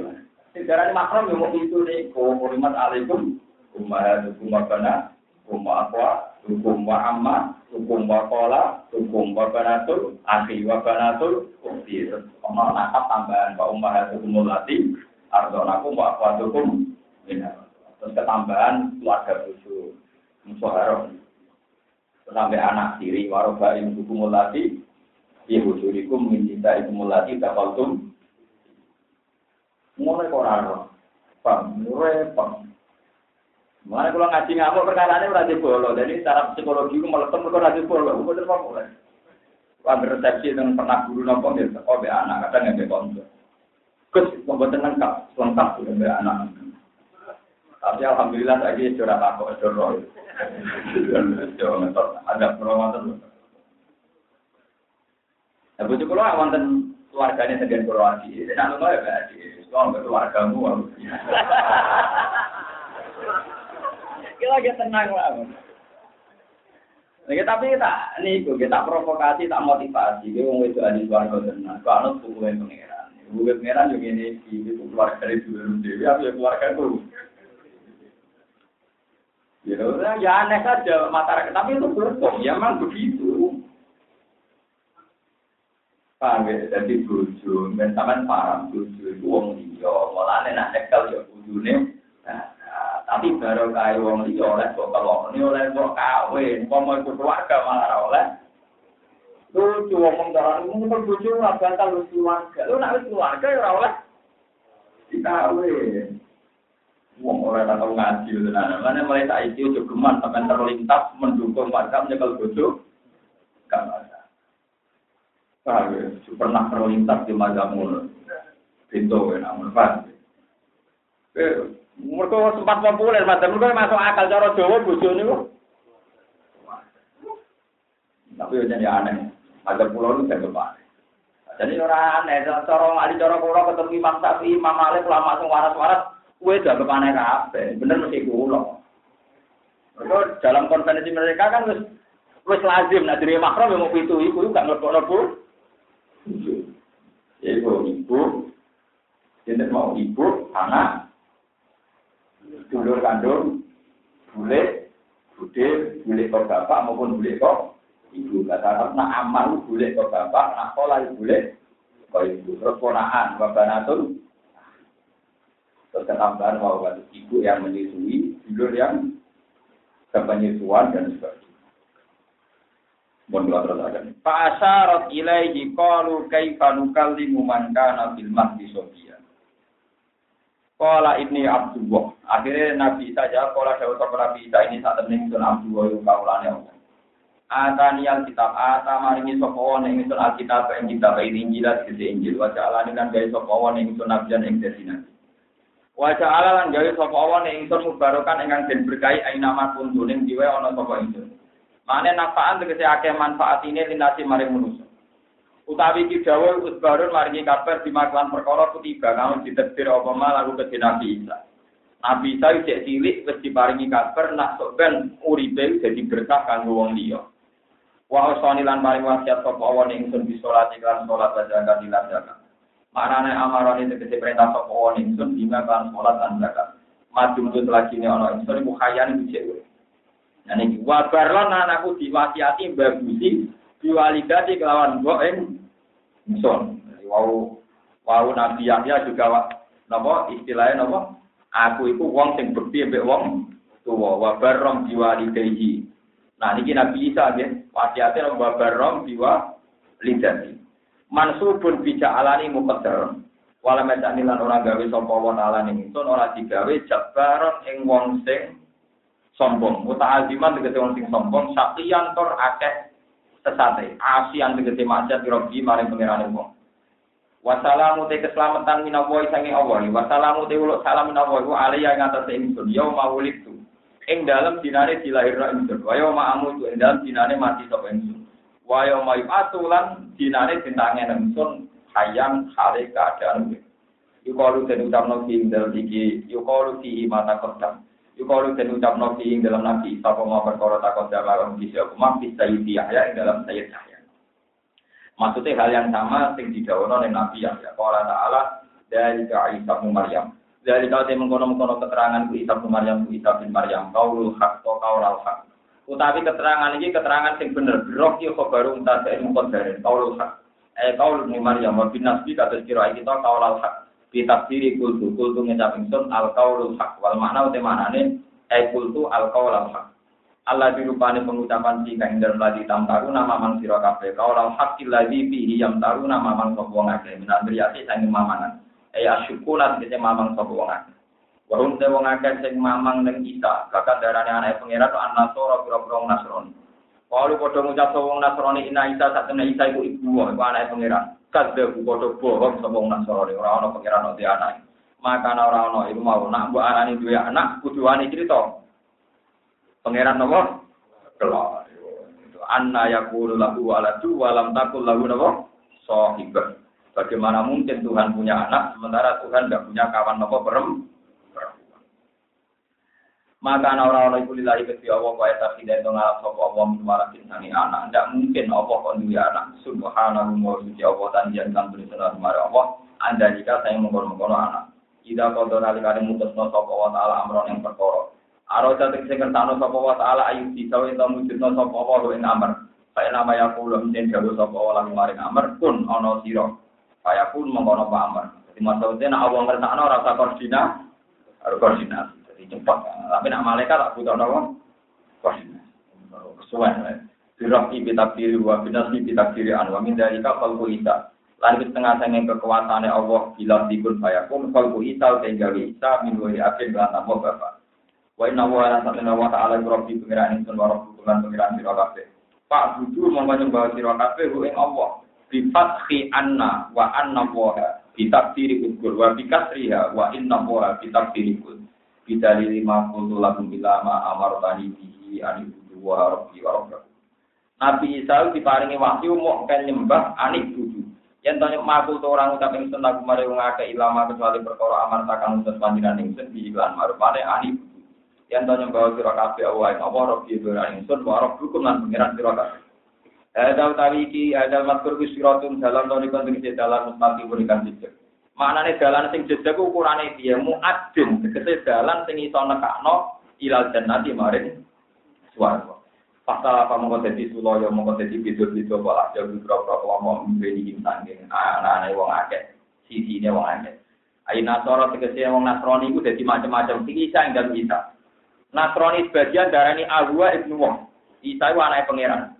Sejarah makrom yang mau itu nih, kulimat alaikum, umar hukum bana, umar apa, hukum wa amma, hukum wa kola, hukum wa banatul, akhi wa banatul, ukti. Omong nakap tambahan, wa umar hukum mulati, ardonakum wa akwatukum, terus ketambahan keluarga busu, musuharok. Sampai anak tiri, warobaim hukum mulati, Ibu surikum minta ibu mulati dakaltum Mulai kok ora Paham, repot. Mulai kalau ngaji ngamuk perkara ini berarti bolo. Jadi secara psikologi itu meletup mereka berarti bolo. Bukan terus mulai. Wah resepsi dengan pernah guru nopo gitu. Oh be anak kadang nggak konco. Gus membuat lengkap, lengkap sudah be anak. Tapi alhamdulillah lagi curhat aku curhat. Ada perawatan. Nah, bujuk kalau awan keluarganya sendiri Kroasia. Dan aku ya berarti. Kau nggak keluargamu. Kita lagi tenang lah. Nah, tapi kita nih kita provokasi, tak motivasi. Kita mau itu ada keluarga tenang. Kalau tuh gue pangeran, gue pangeran juga ini itu keluarga dari dulu dewi, apa ya keluarga itu. Ya, ya aneh saja masyarakat, tapi itu berhukum, ya memang begitu. Paham ya? Jadi bojo, ben sampean paham bojo itu wong liya, mulane nak nekel ya bojone. Nah, tapi baru kaya wong liya oleh kok ini oleh kok kawin, umpama iku keluarga malah oleh. Lucu ngomong dalan ngomong kan bojo ora bakal wis keluarga. Lu nak wis keluarga ya ora oleh dikawin. Wong ora tau ngaji tenan. Mana mulai saiki ojo geman sampean terlintas mendukung warga nyekel bojo. Kan Paham ya? Pernah terlintas di mazhabmu. Pintu ya, namun paham. Mereka sempat populer, mas. Mereka masuk akal cara Jawa, bojo ini kok. Tapi ya jadi aneh. Ada pulau itu jadi aneh. Jadi orang aneh, cara ada cara pulau ketemu Imam Sapi, Imam Malik, lama langsung waras-waras, kue jadi aneh kabe. Bener mesti pulau. Mereka dalam konvensi mereka kan wis wis lazim, nah dari makro yang mau itu, itu gak ngelok-ngelok Ibu, ibu, jadi mau ibu, anak, dulur kandung, bule, bude, bule kok bapak maupun bule kok ibu. Kata Arab, nak amal bule kok bapak, nak pola bule kok ibu. Terus ponaan, natul, terus ketambahan mau ibu yang menyusui, dulur yang kepenyusuan dan sebagainya. Mohon kula terusaken. Fa asyarat ilaihi qalu kaifa nukallimu man kana fil mahdi ini Abdullah. Akhirnya Nabi Isa jawab, kala dawuh Nabi Isa ini saat temen sun Abdullah yo kaulane Allah. Atani kitab ata maringi sapa wong ing sun alkitab ing kitab ing Injil sisi Injil wa ja'alani lan gawe sapa wong ing sun nabiyan ing desina. Wa ja'ala lan gawe sapa wong ing sun mubarokan ingkang den berkahi aina pun ning diwe ana sapa ingsun. Mane nafaan tegese akeh manfaat ini linasi maring manusia. Utawi ki dawuh usbarun maringi kabar di maklan perkara kutiba kamu ditebir apa lagu ke Nabi Isa. Nabi Isa cek cilik wis diparingi kabar nak sok ben uripe dadi berkah kanggo wong liya. Wa usani lan paring wasiat sapa wong ingsun bi salat iklan salat wa zakat lan zakat. Manane amarane tegese perintah sapa wong ingsun bima kan salat lan zakat. Mujud lagi ne ana ingsun iku khayane dicek. Nah ini wabarlan anakku diwasiati bagusi diwaligati kelawan ing ingsun. Wau wau Nabi Yahya juga napa istilahnya napa? Aku itu wong sing bekti mbek wong tuwa wa barrom diwaligati. Nah niki Nabi Isa nggih wasiate wa barrom diwaligati. Mansubun bija alani muqaddar. Wala metani lan ora gawe sapa wa ning ingsun ora digawe jabaron ing wong sing sombong. Muta'aziman tegese wong sing sombong, sakiyan tor akeh sesate. Asian tegese maksiat robi maring pangerane wong. Wassalamu te keselamatan minallahi sange Allah. Wassalamu te uluk salam minallahi alaiya ing atase ingsun. Ya tu. ing dalam dinane dilahirno ingsun wa yauma amu itu ing dalam dinane mati sapa ingsun wa yauma atulan dinane dintangen ingsun hayang hale keadaan yukalu den ucapno fi ing dalam iki yukalu fi mata kodam yukalu den ucapno fi ing dalam nabi sapa mau perkara takon dalam kisi aku mampi sayyid Yahya ing dalam sayyid Yahya maksudnya hal yang sama sing didawono ning nabi Yahya qala ta'ala dari Isa bin Maryam dari kau yang mengkono-mengkono keterangan ku Isa bin Maryam ku Isa bin Maryam kaulul hak atau kaulal hak. Utawi keterangan ini keterangan yang bener. Yo baru entah dari dari kaulul hak. Eh kaul bin Maryam wa bin Nasbi kata kira kita kaulal hak. Kita diri kultu kultu ngecap ingsun al kaulul hak. Wal makna uti maknane eh kultu al kaulal hak. Allah dirupani pengucapan si kain dalam lagi tam taru nama mang sira kabeh kaulal hak lagi fihi yam taru nama mang sapa ngake minan riyasi sanging mamangan eh asyukulan kita mamang sapa wong Warung te wong akeh sing mamang ning kita, kakak darane anake pangeran to anasoro pira-pira wong Nasrani. Kalau padha ngucap wong Nasrani ina Isa satene Isa iku ibu iku anake pangeran. Kadhe padha bohong sapa wong Nasrani ora ana pangeran ora anake. Maka ora ana iku mau nak mbok anani duwe anak kudu wani crita. Pangeran napa? Kelak. Anna yakulu lahu waladu walam takul lahu napa? Sahibah. Bagaimana mungkin Tuhan punya anak sementara Tuhan tidak punya kawan nopo perempuan? Maka orang-orang itu lillahi kesi Allah wa eta tidak itu ngalap sopa Allah minuwala kinsani anak. Tidak mungkin Allah kon duwe anak. Subhanahu wa suci Allah tanjian kan berisana kemari Allah. Anda jika saya mengkono-mengkono anak. Ida kodo nalikani mutusno sopa wa ta'ala amron yang perkara. Aro cantik sing kertano sopa wa ta'ala ayu bisa wa mujudno sopa wa ing amr. Saya nama ya kulo mungkin jauh sopa wa lalu maring amr pun ono siro. Saya pun mengkono pamer. Jadi maksudnya nak awang ngertakno rasa koordinat, harus koordinasi. Jadi cepat. Tapi nak malaikat tak butuh nopo koordinasi. Kesuwen. Dirahki bitak diri wa binasi bitak diri an wa min dalika falku isa. Lalu setengah sange kekuasaannya Allah bila dikun pun falku isa tinggal isa min wa yakin lan tambah bapak. Wa inna wa ala satena wa ta'ala rabbi pengiran insun wa rabbi pengiran sira kabeh. Pak budu mongko nyembah sira kabeh ing Allah bifathi anna wa anna waha bitakdiri ukur wa bikasriha wa inna waha bitakdiri kul bidalili ma kultu lakum bila ma amar tani bihi wa rabbi wa rabbi. Nabi Isa diparingi wahyu mau kan nyembah anik budu. Yang tanya makul to orang ucap mari wong akeh ilama kecuali perkara amar takang utus panjenengan ing sun iklan marupane anik yang tanya bahwa sira kabeh Allah ing apa rabbi wa ing sun wa rabbukum lan pengiran sira kabeh ada utawi iki ada matur ku siratun dalam to niku sing dalan mustaqim berikan jejak. Maknane dalan sing jejak ukurane piye muadzin tegese dalan sing iso nekakno ilal jannati maring swarga. Pasal apa mongko dadi sulaya mongko dadi bidul-bidul pola jauh biro-biro kelompok anak-anak wong akeh sisine wong akeh. Ayo Nasoro tegese wong Nasrani iku dadi macam-macam sing isa ing dalem Isa. Darani Ahwa ibnu Wong. Isa iku anake pangeran.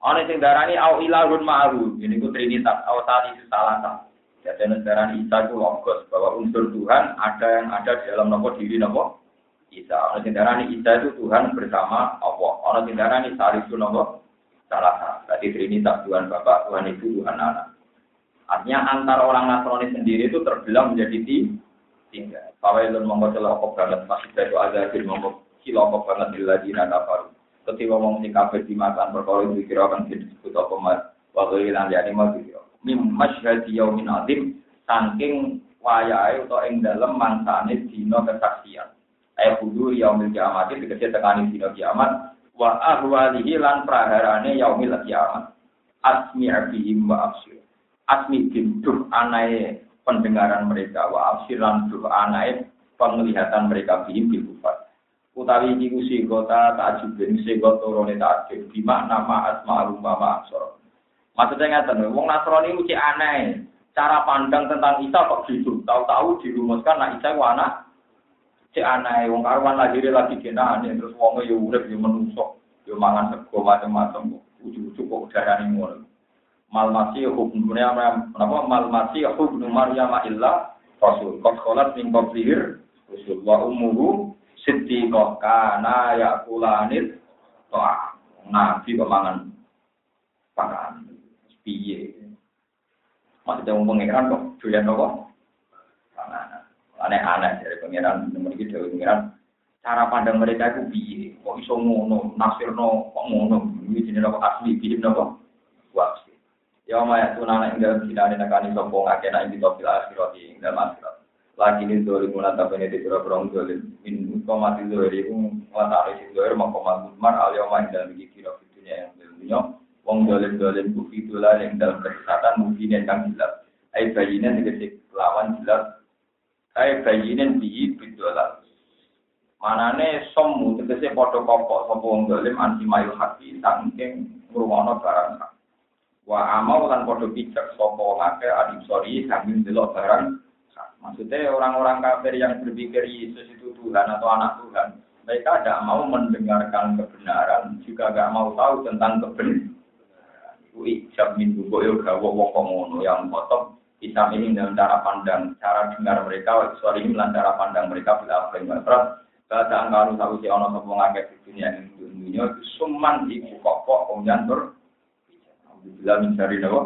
Ana sing darani au ilahun ma'ahu, ini ku trinitas, au tali salasa. Jadi darani Isa itu logos bahwa unsur Tuhan ada yang ada di dalam nopo diri nopo Isa. Sing darani Isa itu Tuhan bersama Allah. Ana sing darani salisu nopo salasa. Jadi trinitas Tuhan Bapak, Tuhan Ibu, Tuhan Anak. Artinya antara orang Nasrani sendiri itu terbelah menjadi tiga. Fawailun mongko celokok banget, masih dari azabir mongko cilokok banget di ladina kafaru ketika wong sing kabeh dimakan perkara itu kira kan disebut apa mas waktu ini mau kira mim masyhadi yaumin azim saking wayahe utawa ing dalem mangsane dina kesaksian. Ayat kudu yaumil kiamat tegese tekani dina kiamat wa ahwalihi lan praharane yaumil kiamat. Asmi abihim wa absir. Asmi duh anae pendengaran mereka wa absiran duh anae penglihatan mereka bihim bil utawi iki ku sigota takjubin sigot turune takjub di makna ma asma rumah ma aksara maksudnya ngaten wong Nasrani ku aneh. Cara pandang tentang Isa kok gitu. Tahu-tahu dirumuskan nak Isa ku anak. Cek aneh wong karuan lahir lagi genane terus wong yo urip yo menungso yo mangan sego macam-macam. Ujug-ujug kok darani ngono. Mal masih hukumnya apa? Mal masih hukum Maryam illa rasul. Kok kholat min qablihir rasul wa ummuhu siddiqah kana yakulanit toa nabi kemangan pangan piye maksudnya mau pengiran kok doyan apa aneh-aneh dari pengiran nomor itu dari pengiran cara pandang mereka itu piye? Kok iso ngono, nasirno kok ngono. Ini jenenge apa asli piye napa? Wasi. Ya maya tunana ing dalam sinane nekani sapa ngake nek iki topil akhirat ing dalam akhirat. Lagi ini dolim mulata bene di pura pura dolim. Min kau mati dolim itu ngatari si dolim mau komat mutmar al yoma ing dalam iki kira dunia yang dunia. Wong dolim dolim bukti tulah yang dalam kesesatan mungkin yang kang jelas. Ai bayina tegese lawan jelas. Ai bayina bihi bidolan. Manane somu tegese padha kopok sapa wong dolim anti mail hati saking ngrungono barang. Wa amal lan padha pijak sapa wong akeh adim sori sambil delok barang Maksudnya orang-orang kafir yang berpikir Yesus itu Tuhan atau anak Tuhan, mereka tidak mau mendengarkan kebenaran, juga tidak mau tahu tentang kebenaran. Itu ijab min buku yoga wong komono yang potong Islam ini dalam cara pandang, cara dengar mereka, suara ini dalam cara pandang mereka bila apa yang berperan. Kata angkaru tahu si ono sopo ngakeh di dunia ini dunia itu suman ibu pokok kemudian ber. Alhamdulillah mencari nawa.